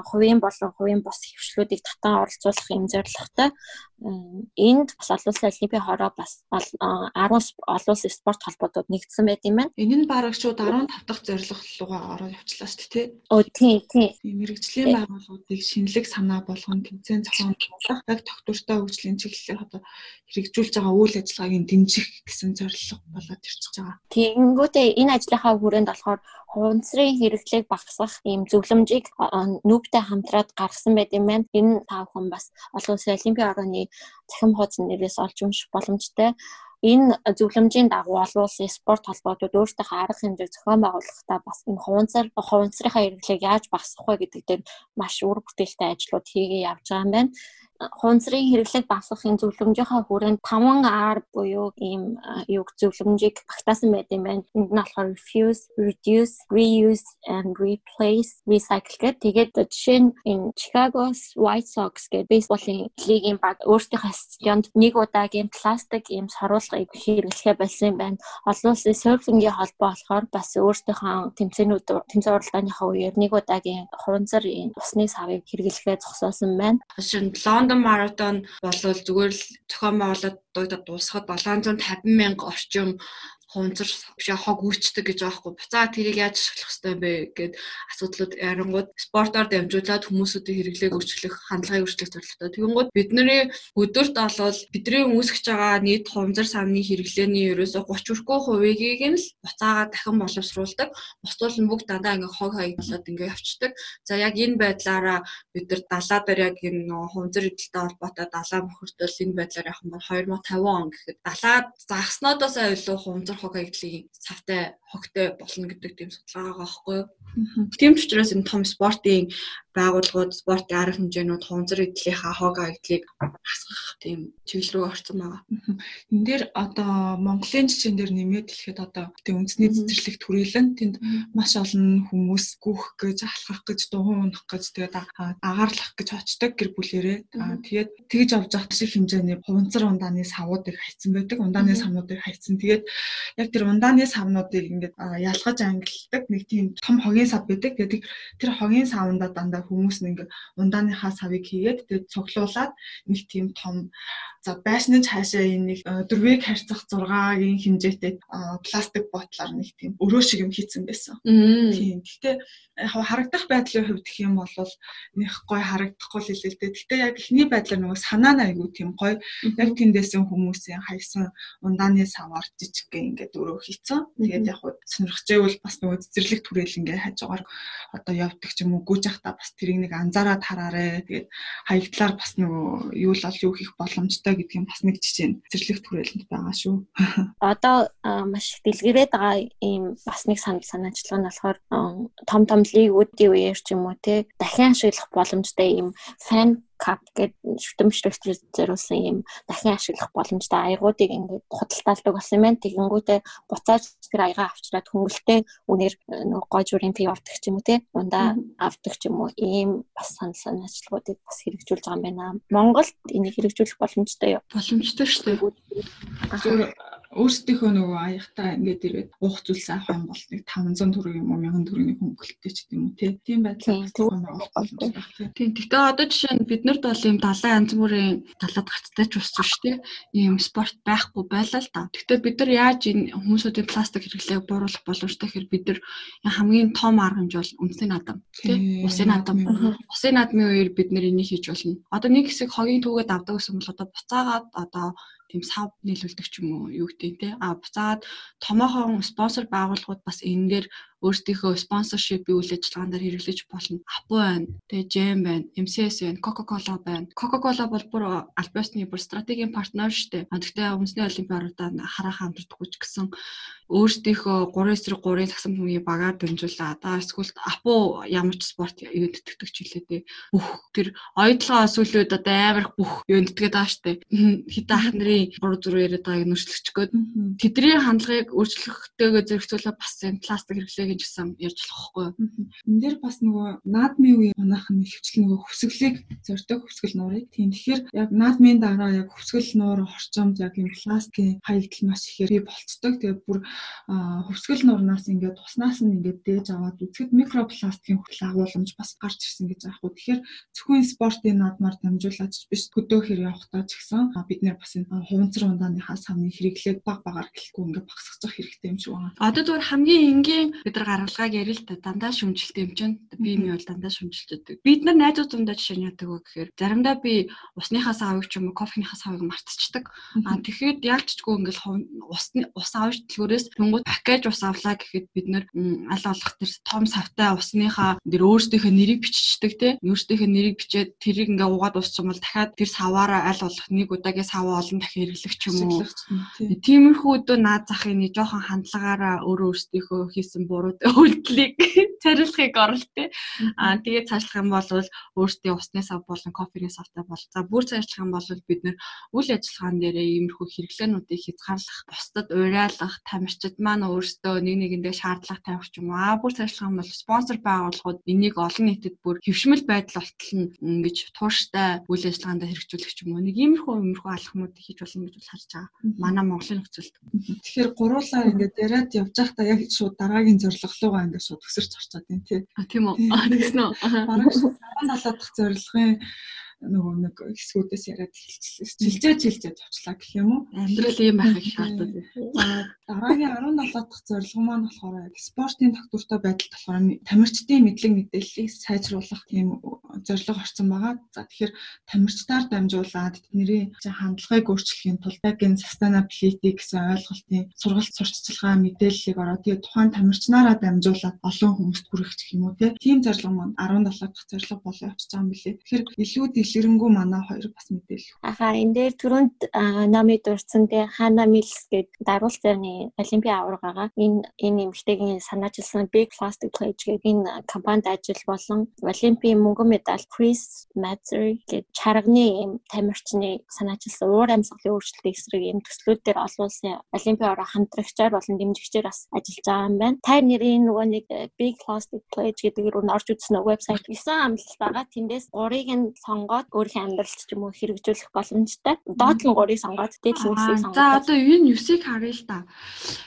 хувийн болон хувийн бус хөвшлүүдийг татан оролцуулах юм зорилготой энд бас олон улсын олимпийн хороо бас 10 олон улсын спорт холбоотууд нэгдсэн байт юм байна. Энэ нь бараг шууд 15 дахь зорилго руугаа ороод явчлаа шүү дээ, тий. Өө тий, тий. Мэргэжлийн байгууллагуудыг шинэлэг санаа болгон тэмцээн зохион байгуулах, яг тогтвортой хөгжлийн чиглэлээр одоо хэрэгжүүлж байгаа үйл ажиллагааг дэмжих гэсэн зорилго болоод ирчихэж байгаа. Тэгэнгүүтээ энэ ажлынхаа хүрээнд болохоор хуванцрын хэрэглээг багасгах ийм зөвлөмжийг нүүбтэй хамтраад гаргасан байт юм байна. Энэ тав хүн бас олон улсын олимпийн орооны цахим хуудас нэрээс олж унших боломжтой. Энэ зөвлөмжийн дагуу олон улсын спорт холбоотууд өөрсдийнхөө арга хэмжээг зохион байгуулахдаа бас энэ хуванцар хуванцрынхаа хэрэглээг яаж багасгах вэ гэдэг дээр маш үр бүтээлтэй ажлууд хийгээ явж байгаа юм байна хунцрын хэрэглэг багасгахын зөвлөмжийнхаа хүрээнд 5R буюу ийм юг зөвлөмжийг багтаасан байт юм байна. Энд нь болохоор refuse, reduce, reuse and replace, recycle гэдэг. Тэгээд жишээ нь энэ Chicago's White Sox гэдэг бейсболын лигийн баг өөрсдийнхөө стадионд нэг удаагийн пластик ийм саруулгыг хэрэглэхэ болсон юм байна. Олон улсын серфингийн холбоо болохоор бас өөрсдийнхөө тэмцээнүүд тэмцээн уралдааныхаа үеэр нэг удаагийн хунцар усны савыг хэрэглэхэ зогсоосон байна. Нь Лондон маратон болвол зүгээр л зохион байгуулалтуудад дуусахад 750 мянга орчим хунзар бишээ хог үүрчдэг гэж байгаа хгүй. Буцаа тэрийг яаж ашиглах хэрэгтэй бэ гэд асуудлууд ярангууд спортоор дамжуулаад хүмүүсүүдийн хэрэглээг өөрчлөх, хандлагыг өөрчлөх зорилготой. Тэгэнгүүт бидний өдөрт олвол бидний үүсгэж байгаа нийт хунзар савны хэрэглээний ерөөсө 30 хүрхгүй хувийг нь л буцаагаа дахин боловсруулдаг. Бусдууд нь бүгд дандаа ингээ хог хаяг болоод ингээ явцдаг. За яг энэ байдлаараа бид нар далаа дээр яг энэ хунзар эдэлтэй холбоотой далаа бохирдол энэ байдлаар юм бол 2050 он гэхэд далаа загснуудаас илүү хунзар хог хаягдлын цавтай хогтой болно гэдэг тийм судалгаа байгаа байхгүй юу. Тийм ч учраас энэ том спортын байгууллагууд спортын арга хэмжээнүүд хунзар эдлийнхаа хог хаягдлыг хасгах тийм чиглэл рүү орсон байгаа. Энэ дээр одоо Монголын жишээн дээр нэмээд хэлэхэд одоо тийм үндэсний цэцэрлэг түрээлэн тэнд маш олон хүмүүс гүөх гэж, алхах гэж, дугуй унах гэж тэгээд агаарлах гэж очдог гэр бүлэрээ. Тэгээд тэгж авч явах шиг хэмжээний хуванцар ундааны савуудыг хайцсан байдаг. Ундааны савнуудыг хайцсан. Тэгээд яг тэр ундааны савнуудыг ингээд ялгаж ангилдаг нэг тийм том хогийн сав байдаг. Тэгээд тэр хогийн савнда дандаа хүмүүс нэг ундааныхаа савыг хийгээд тэгээд цуглуулад нэг тийм том За байшны цаашаа энэ нэг дөрвийг харьцах 6-гийн хэмжээтэй пластик ботлоор нэг тийм өрөө шиг юм хийцэн байсан. Тийм. Яг харагдах байдлын хувьд гэх юм бол нэх гой харагдахгүй л хэлээ л дээ. Гэтэ яг ихний байдлаар нөгөө санаа нь айгүй тийм гой яг тэндээсэн хүмүүсийн хайсан ундааны савар жижиг гэ ингээд өрөө хийцэн. Тэгээд яг сонирхжээвэл бас нөгөө цэцэрлэг түрэл ингээд хажуугаар одоо явдаг ч юм уу гүйж явахдаа бас тэрийг нэг анзаараад хараарэ. Тэгээд хаягдлаар бас нөгөө юу л ол юу хийх боломжтой гэдгийг бас нэг жишээ нь цэцэрлэг түрээлэнд байгаа шүү. Одоо маш их дэлгэрээд байгаа ийм бас нэг санал санаачлал нь болохоор том том лигүүдийн үеэр ч юм уу те дахин ашиглах боломжтой ийм фан кап гэдэг шүтэмжлэгчээр зориулсан юм дахин ашиглах боломжтой аягуудыг ингээд худалдаалдаг болсон юм байна. Тэгэнгүүтээ буцааж тэр аягаа авчраад хөнгөлтэй үнээр нөгөө гой журийн пи ордог ч юм уу те ундаа авдаг ч юм уу ийм бас санал санаачлагуудыг бас хэрэгжүүлж байгаа юм байна. Монголд энийг хэрэгжүүлэх боломжтой юу? Боломжтой шүү дээ. өөрсдийнхөө нөгөө аягтаа ингээд ирээд уух зүйлс авах юм бол нэг 500 төгрөг юм уу 1000 төгрөгийн хөнгөлөлттэй ч гэдэм үү тийм байдлаар байгуулах боломжтой тийм. Тийм. Гэтэ одоо жишээ нь бид нарт бол ийм далайн янз бүрийн далаад гацтай ч ус шүү дээ. Ийм спорт байхгүй байлаа л да. Гэтэ бид нар яаж энэ хүмүүсийн пластик хэрэглээг бууруулах боломжтой гэхээр бид нар хамгийн том арга хэмжээ бол үндэсний наадам тийм. Усын наадам. Усын наадмын үеэр бид нар энийг хийж болно. Одоо нэг хэсэг хогийн түүгээд авдаг гэсэн бол одоо буцаагаад одоо тийм сав нийлүүлдэг ч юм уу юу гэдэг те а буцаад томоохон спонсор байгууллагууд бас энэгээр өөрсдийнхөө спонсоршипийн үйл ажиллагаанд хэрэглэж болно. Апple байна, тэгээ Jam байна, MCS байна, Coca-Cola байна. Coca-Cola бол бүр Альбиосны бүр стратегийн партнер шүү дээ. Гэхдээ үндэсний олимпиадаар харах хамтдаггүй ч гэсэн өөрсдийнхөө 3 эсрэг 3-ын цагсан бүмгийн багаар дамжуулаад одоо эсвэл Апу ямар ч спорт юунд тэтгэдэг ч үлээдээ бүх тэр оюутлогоо сүүлүүд одоо амар бүх юунд тэтгээд байгаа штэ хитэ ах нарын 3 4 яриад байгааг нүрслэгчгөөд тэдний хандлагыг өөрчлөхтэйгээ зэрэгцүүлээ бас энэ пластик хэрэглээг ч гэсэн ярьж болохгүй. Энд дээр бас нөгөө наадмын үе манайх нь хөвчл нөгөө хөвсгөлийг зордог хөвсгөл нуурыг. Тийм тэгэхээр яг наадмын дараа яг хөвсгөл нуур орчомд яг юм пластикийн хаягдл маш ихээр бий болцдог. Тэгээ бүр хөвсгөл нуурнаас ингээд туснаас нь ингээд дээж аваад үзэхэд микропластикийн хүртэл агуулмж бас гарч ирсэн гэж аахгүй. Тэгэхээр зөвхөн спортын наадмаар дамжуулаад биш хөдөөхөр явахдаа ч гэсэн бид нэр бас энэ хуванцар ундааныхаа самны хэрэглээг баг багаар гэлэхгүй ингээд багсгах хэрэгтэй юм шиг байна. Одоо зүгээр хамгийн энгийн бид нар гаргалгааг ярил л та дандаа шүмжилт юм чинь би ми бол дандаа шүмжилж байдаг. Бид нар найзуудтай жишээ нь яадаг вэ гэхээр заримдаа би усныхаа савыг ч юм уу кофеныхаа савыг мартчихдаг. Аа тэгэхээр яг ч чгүй ингээл усны ус авч дэлгүүрээс тэнгууд пакэж ус авлаа гэхэд бид нар аль болох тэр том савтай усныхаа тэр өөрсдийнхөө нэрийг биччихдэг те. Өөрсдийнхөө нэрийг бичээд тэрийг ингээ угаад уссан бол дахиад тэр саваараа аль болох нэг удаагийн саваа олон дахин хэрэглэх ч юм уу. Тиймэрхүү өдөө наад захын нэг жоохон хандлагаараа өөрөө өөрсдийнхөө хийсэн буруу үйлдэлийг царилахыг оролттой. Аа тэгээд цаашлах юм бол өөрсдийн усны сав болон кофений савтай бол за бүр цаашлах юм бол бид нэр үйл ажиллагаан дээрээ иймэрхүү хэрэглээнүүдийг хязгаарлах, бусдад уриалах, тамирчид маань өөрсдөө нэг нэгэндээ шаардлага тавих ч юм уу. Аа бүр цаашлах юм бол спонсор байгууллагууд энийг олон нийтэд бүр хөвшмөл байдал болтол нь ингэж тууштай үйл ажиллагаанд хэрэгжүүлэх ч юм уу. Нэг иймэрхүү иймэрхүү алхмууд хийж болно гэж харж байгаа. Манай Монголын нөхцөлд. Тэгэхээр гуруулаа ингээд яриад явж байхдаа яг шууд дараагийн зорилго руугаа ингээд шууд өсөрч орчоод байна тий. А тийм үү. Тэгсэн үү. Бараг 17 дахь зорилгын нөгөө нэг хэсгүүдээс яриад хэлчихлээ. Жилжээ жилжээ зочлаа гэх юм уу? Амьдрал ийм байхыг шаарддаг. За дараагийн 17 дахь зорилго маань болохоор спортын тогтвортой байдал болохоор тамирчдын мэдлэг мэдээллийг сайжруулах тийм зорилго орсон байгаа. За тэгэхээр тамирчдаар дамжуулаад тэдний хандлагыг өөрчлөхийн тулд энэ sustainability гэсэн ойлголтын сургалт сурталчилгаа мэдээллийг ороод тэгээ тухайн тамирчнаараа дамжуулаад олон хүмүүст хүргэх гэх юм уу тийм зорилго маань 17 дахь зорилго болоо явчихж байгаа юм билээ. Тэгэхээр илүү дэлгэрэнгүй манай хоёр бас мэдээлэл. Аха энэ дээр түрүүнд намид дурдсан те Хана Милс гэдэг даруул цайны олимпийн аваргаага энэ энэ эмэгтэйгийн санаачилсан Big Plastic Pledge гэдэг энэ компанид ажил болон олимпийн мөнгөн медаль Chris Mazur гэдэг чарганы юм тамирчны санаачилсан уур амьсгалын өөрчлөлтийн эсрэг юм төслүүд дээр олон улсын олимпийн аварга хамтрагчаар болон дэмжигчээр бас ажиллаж байгаа юм байна. Та нэрийн нөгөө нэг Big Plastic Pledge гэдэг рүү орж үзсэн вебсайт 9 амлалт байгаа. Тэндээс 3-ыг нь сонгоод сонгоод өөрийнхөө амьдралд ч юм уу хэрэгжүүлэх боломжтой. Нь 3-ыг сонгоод дээд нь 9-ыг сонгоод. За одоо энэ 9-ыг харъя л та.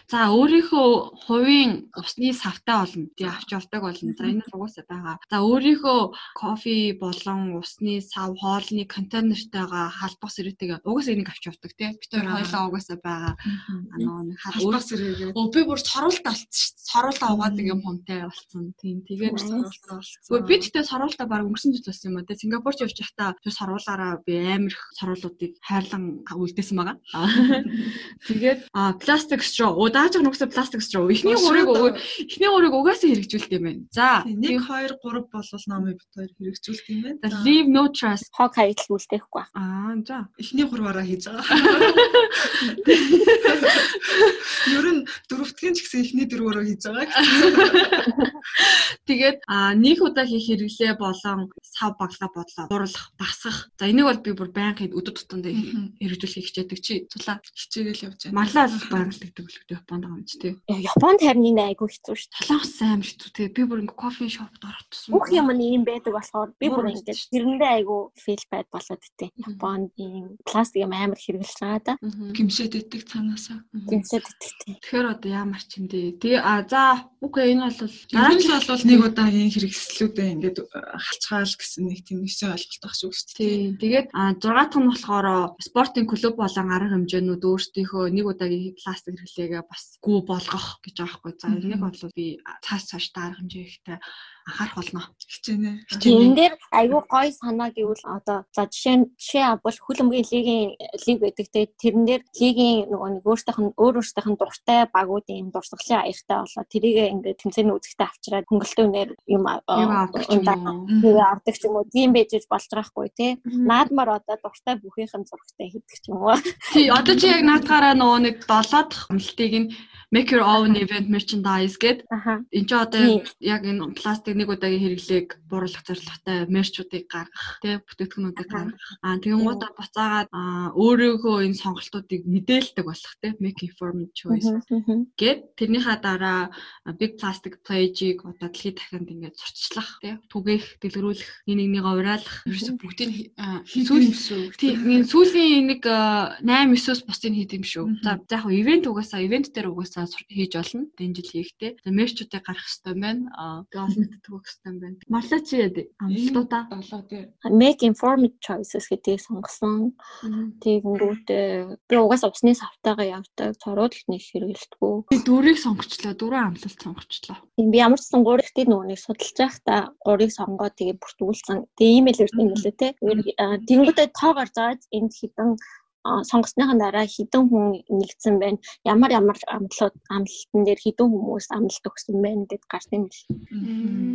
За өөрийнхөө хувийн усны савтай болно. Тий авч явдаг болно. За энэ угаасаа байгаа. За өөрийнхөө кофе болон усны сав хоолны контейнертайгаа халбах сэрээтэйгээ угаасаа энийг авч явдаг тий. Бид хоёр хоёлаа угаасаа байгаа. Анаа нэг халбах сэрээгээ. Өө би бүр сорултаа болцсон шүү дээ. Сорултаа угаад нэг юм хумтай болсон. Тийм тэгээд сорултаа болсон. Гэхдээ би тэгтээ сорултаа баг өнгөрсөн жил болсон юм а. Тэгээ Сингапурч явж байхдаа тэр сорвуулаараа би амар их сорвуулуудыг хайрлан үлдээсэн байгаа. Тэгээд пластик straw удааж байгаа нүгсээ пластик straw эхний гурыг эхний гурыг угаасаа хэрэгжүүлдэг юм байна. За 1 2 3 болвол номыг бит хоёр хэрэгжүүлдэг юм байна. Leave no trace хог хаягдл үлдээхгүй. Аа за эхний гурваараа хийж байгаа. Ер нь дөрөвдгийн ч гэсэн эхний дөрвөөрөө хийж байгаа. Тэгээд нэг удаа хийх хэрэглээ болон сав баглаа бодлоо. Дурлах басах. За энийг бол би бүр байнгын өдөр тутамдаа хэрэгжүүлэхийг хичээдэг чи цулаа хичээгээл явж байна. марлаа л байгалагддаг үлгтэй Японд байгаа юм чи тий. Японд харин энэ айгүй хэцүү шүү дээ. Солонгос амар хэцүү тий. Би бүр ингээ кофе шопд орох тусам. Бүх юм нь ийм байдаг болохоор би бүр ингээд тэрэндээ айгүй фил байд болоод итэй. Японд ийм пластик юм амар хэрэгжилж байгаа да. Гимшээд идэх цаанаасаа. Гимшээд идэх тий. Тэгэхээр одоо яамар ч юм дээ. Тэгээ а за үгүй энэ бол Дараа нь бол нэг удаагийн хэрэгслүүдээ ингээд халчгаал гэсэн нэг тийм өсөө ойлголт байх шүү дээ. тий. Тэгээд а 6 дахь нь болохоор спортын клуб болон арга хэмжээнүүд өөрсдийнхөө нэг удаагийн пластик хэрэглээгээ бас гүү болгох гэж байгаа хгүй. За нэг бол би цааш цааш арга хэмжээ ихтэй анхаарах болно. Хичээнэ. Энэ дээр айгүй гоё санаа гэвэл одоо за жишээ нь жишээ бол хөлбөмбөгийн лигийн лиг байдаг те тэрэн дээр лигийн нөгөө нэг өөртөөх нь өөр өөртөөх нь дуртай багуудын дурсгалын аяртай болоо. Тэрийг ингээд тэмцээний үзэгтээ авчираад хөнгөлтөө нэр юм авдаг ч юм уу. тийм байж болж байгаахгүй те. Наадмаар одоо дуртай бүхийнхэн зургтай хийдэг ч юм уу. Тий одоо чи яг наадгаараа нөгөө нэг 7 дахь амлалтыг нь make your own event merchandise гэдэг. Энд чи одоо яг энэ пластик нэг удаагийн хэрэглээг бууруулах зорилготой мерчүүдийг гаргах тий бүтээгдэхүүнүүдийг гаргах. Аа тэгэнгүүтээ буцаагаад өөрийнхөө энэ сонголтуудыг мэдээлдэг болох тий make informed choice гэд. Тэрнийхаа дараа big plastic plage-ийг одоо дэлхийд дахинд ингээд зурчлах тий түгээх дэлгэрүүлэх нэг нэгнийгээ уриалах ерөөсө бүгдийг сүүл тий энэ сүүлийн нэг 8 9-оос бусдыг хийд юм шүү. За яг ивент угаасаа ивент дээр угаасаа хийж болно. Энэ жил хийхдээ. За мерчүүдийг гаргах хэрэгтэй байна. Тэгээ олон нийтэд төгөх хэрэгтэй байна. Марлаа чи яа амлалтуудаа долоо тий. Make informed choices гэдгийг сонгосон. Тэгэнгүүт би угаасаа усны савтайгаа явдаг. Цорууд л нэг хэрэгэлдэггүй. Би дөрийг сонгочлоо. Дөрөв амлалт сонгочлоо. Тийм би ямар ч сан гурыг тий нөгөө нэг судалж байхдаа гурыг сонгоод тэгээ бүртгүүлсэн. Тэгээ имэйл ирсэн юм лээ тий. Тэнгүүтээ тоо гарч байгаа энд хитэн сонгосныхан дараа хідэн хүн нэгдсэн байна. Ямар ямар амлалт амлалтан дээр хідэн хүмүүс амлалт өгсөн байна гэд гарсан юм л.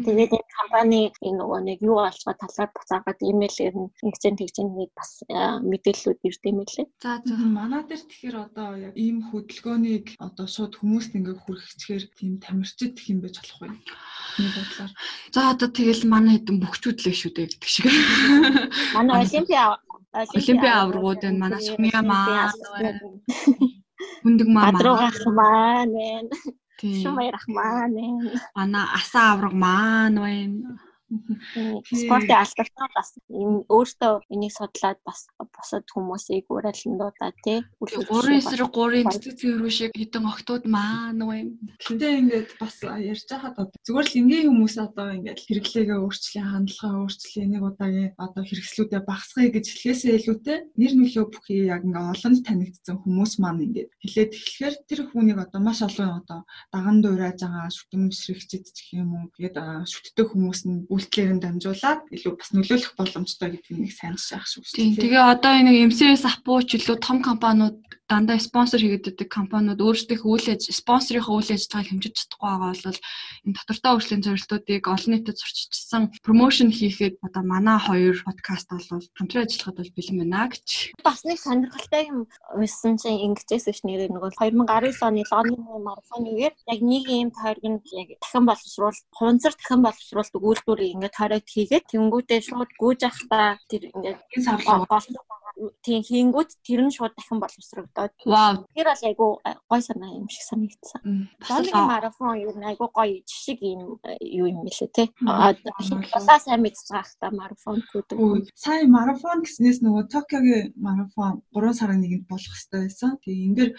Тэгээд энэ компани энэ нөгөө нэг юу байгаа талаар буцаагаад имэйлээр нэгцэн тэгжэн нэг бас мэдээллүүд ирд юм лээ. За зөвхөн манай дээр тэгэхээр одоо яг ийм хөдөлгөөнийг одоо шууд хүмүүст ингээ хүргэчихээр тийм тамирчид гэх юм байж болох байх. Нэг бодлоор. За одоо тэгэл манай хэдэн бөхчүүдлээ шүү дээ гэдэг шиг. Манай олимпиа Олимпиа аваргууд энэ манай Сумья маа хүндэг маа Бадруугах маа нэ. Шумайр ах маа нэ. Манай асаа авраг маа нэ спортын алдартай бас энэ өөртөө энийг судлаад бас бусад хүмүүсийг уриалсан дуудаа тий. 3 эсрэг 3-ын цэцэг цэврүү шиг хитэн октод маань уу юм. Гэтэ ингээд бас ярьж байхад одоо зүгээр л энгийн хүмүүс одоо ингээд хэрэглээгээ өөрчлөе, хандлагаа өөрчлөе, нэг удаагийн одоо хэрэгслүүдэд багасгая гэж хэлхээсээ илүүтэй нэр нөлөө бүхий яг ингээд олонд танигдсан хүмүүс маань ингээд хэлээд эхлэхээр тэр хүнийг одоо маш олон одоо даган дуурайж байгаа шүтэмжрэгчд ч гэх юм уу. Тэгээд шүтдэг хүмүүс нь үйлдэлээр нь дамжуулаад илүү бас нөлөөлөх боломжтой гэдэг нэг сайн шаах шүү. Тийм. Тэгээ одоо энэ MCS апууч илүү том компаниуд дандаа спонсор хийгээд байдаг компаниуд өөрсдийнхөө үйл аж спонсорынхоо үйл ажиллагааг хэмжиж чадахгүй байгаа бол энэ доктортой өөрчлөлийн зорилтуудыг олон нийтэд зурчилсан промошн хийхэд одоо манай хоёр подкаст бол хамтран ажиллахад бол бэлэн байна гэж. Бас нэг сонирхолтой юм байсан чинь ингэжсэн ш нэрээ нөгөө 2019 оны Лондон марафоныг яг нэг ийм тойрог нь яг дахин боловсруул хунцар дахин боловсруулалт үйлдвэрийг ингээд тойрогт хийгээд тэнгүүтээ шууд гүйж ахта тэр ингээд савлаа тийм хийнгүүт тэр нь шууд дахин боловсрогдоод. Тэр бол айгу гой санаа юм шиг санагдсан. Лондонгийн марафон юу нэг айгу гой жишг юм юу юм лээ те. Аа сайн мэдж байгаа та марафон гэдэг. Сайн марафон гэснээс нөгөө Токиогийн марафон 3 сарын нэгэнд болох хэрэгтэй байсан. Тэгээ дэр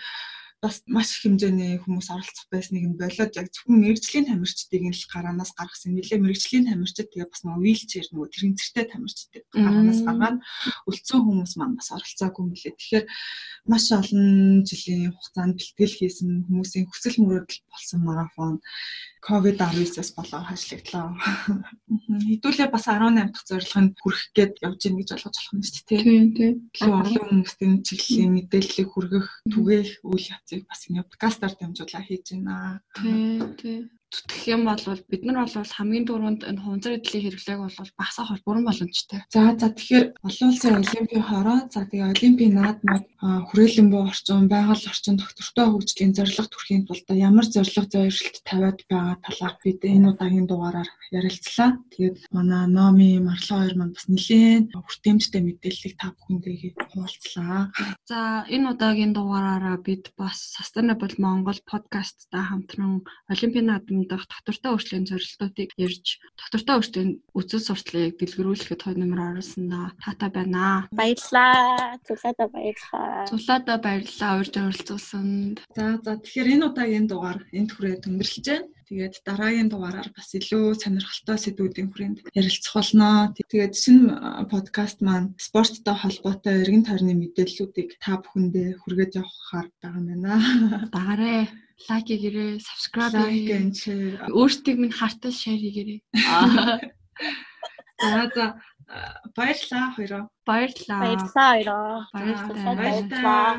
бас маш их хэмжээний хүмүүс оролцох байсныг нь болоод яг зөвхөн мэрэгжлийн тамирчдыг нь л гараанаас гаргасан. Нилээ мэрэгжлийн тамирчид тэгээ бас нөгөө вилчээр нөгөө тэрэгцэртэй тамирчдыг гараанаас гаргаад үлдсэн хүмүүс маань бас оролцоогүй юм лээ. Тэгэхээр маш олон жилийн хугацаанд бэлтгэл хийсэн хүмүүсийн хүсэл мөрөөдөл болсон марафон ковид-19-ээс болоод хашлагдлаа. Хэдүүлээ бас 18 дахь зорилго нь хүрэх гээд явж гин гэж ойлгож болох юм шүү дээ. Тийм тийм. Олон хүмүүстийн чиглэлийн мэдээллийг хүргэх, түгээх үйл явцыг бас энэ подкастаар дамжуулаад хийж байна. Тийм тийм. Зүтгэх юм бол бид нар бол хамгийн түрүүнд энэ хунзар эдлийн хэрэглээг бол багасгах бол бүрэн боломжтой. За за тэгэхээр олон улсын олимпийн хороо за тэгээ олимпийн наадмууд хүрээлэн буй орчин, байгаль орчин доктортой хөгжлийн зорилго төрхийн тулд ямар зорилго зорилт тавиад байгаа талаар бид энэ удаагийн дугаараар ярилцлаа. Тэгээд манай Номи Марло хоёр маань бас нэлээд хүртээмжтэй мэдээллийг та бүхэндээ хуваалцлаа. За энэ удаагийн дугаараараа бид бас Sustainable Монгол подкасттай хамтран олимпийн наадам дах доктортой хөгжлийн зорилтуудыг ярьж доктортой хөгжлийн үзэл сурталыг дэлгэрүүлэхэд хоёр нэмэр оруулсандаа таатай байна. Баярлалаа. Цулаада баярлалаа. Цулаада баярлалаа урьд оролцуулсанд. За за тэгэхээр энэ удаагийн дугаар энд хүрээ төнгөрлөж байна. Тэгээд дараагийн дугаараар бас илүү сонирхолтой сэдвүүдийн хүрээнд ярилцах болно. Тэгээд шинэ подкаст маань спорттой холбоотой эргэн тойрны мэдээллүүдийг та бүхэндээ хүргэж явахаар байгаа юм байна. Дагаарай лайк хийгээрэй, subscribe хийгээрэй. Өөрсдийг минь хартаа share хийгээрэй. За за баярлалаа хоёроо. Баярлалаа. Баярлалаа хоёроо. Баярлалаа.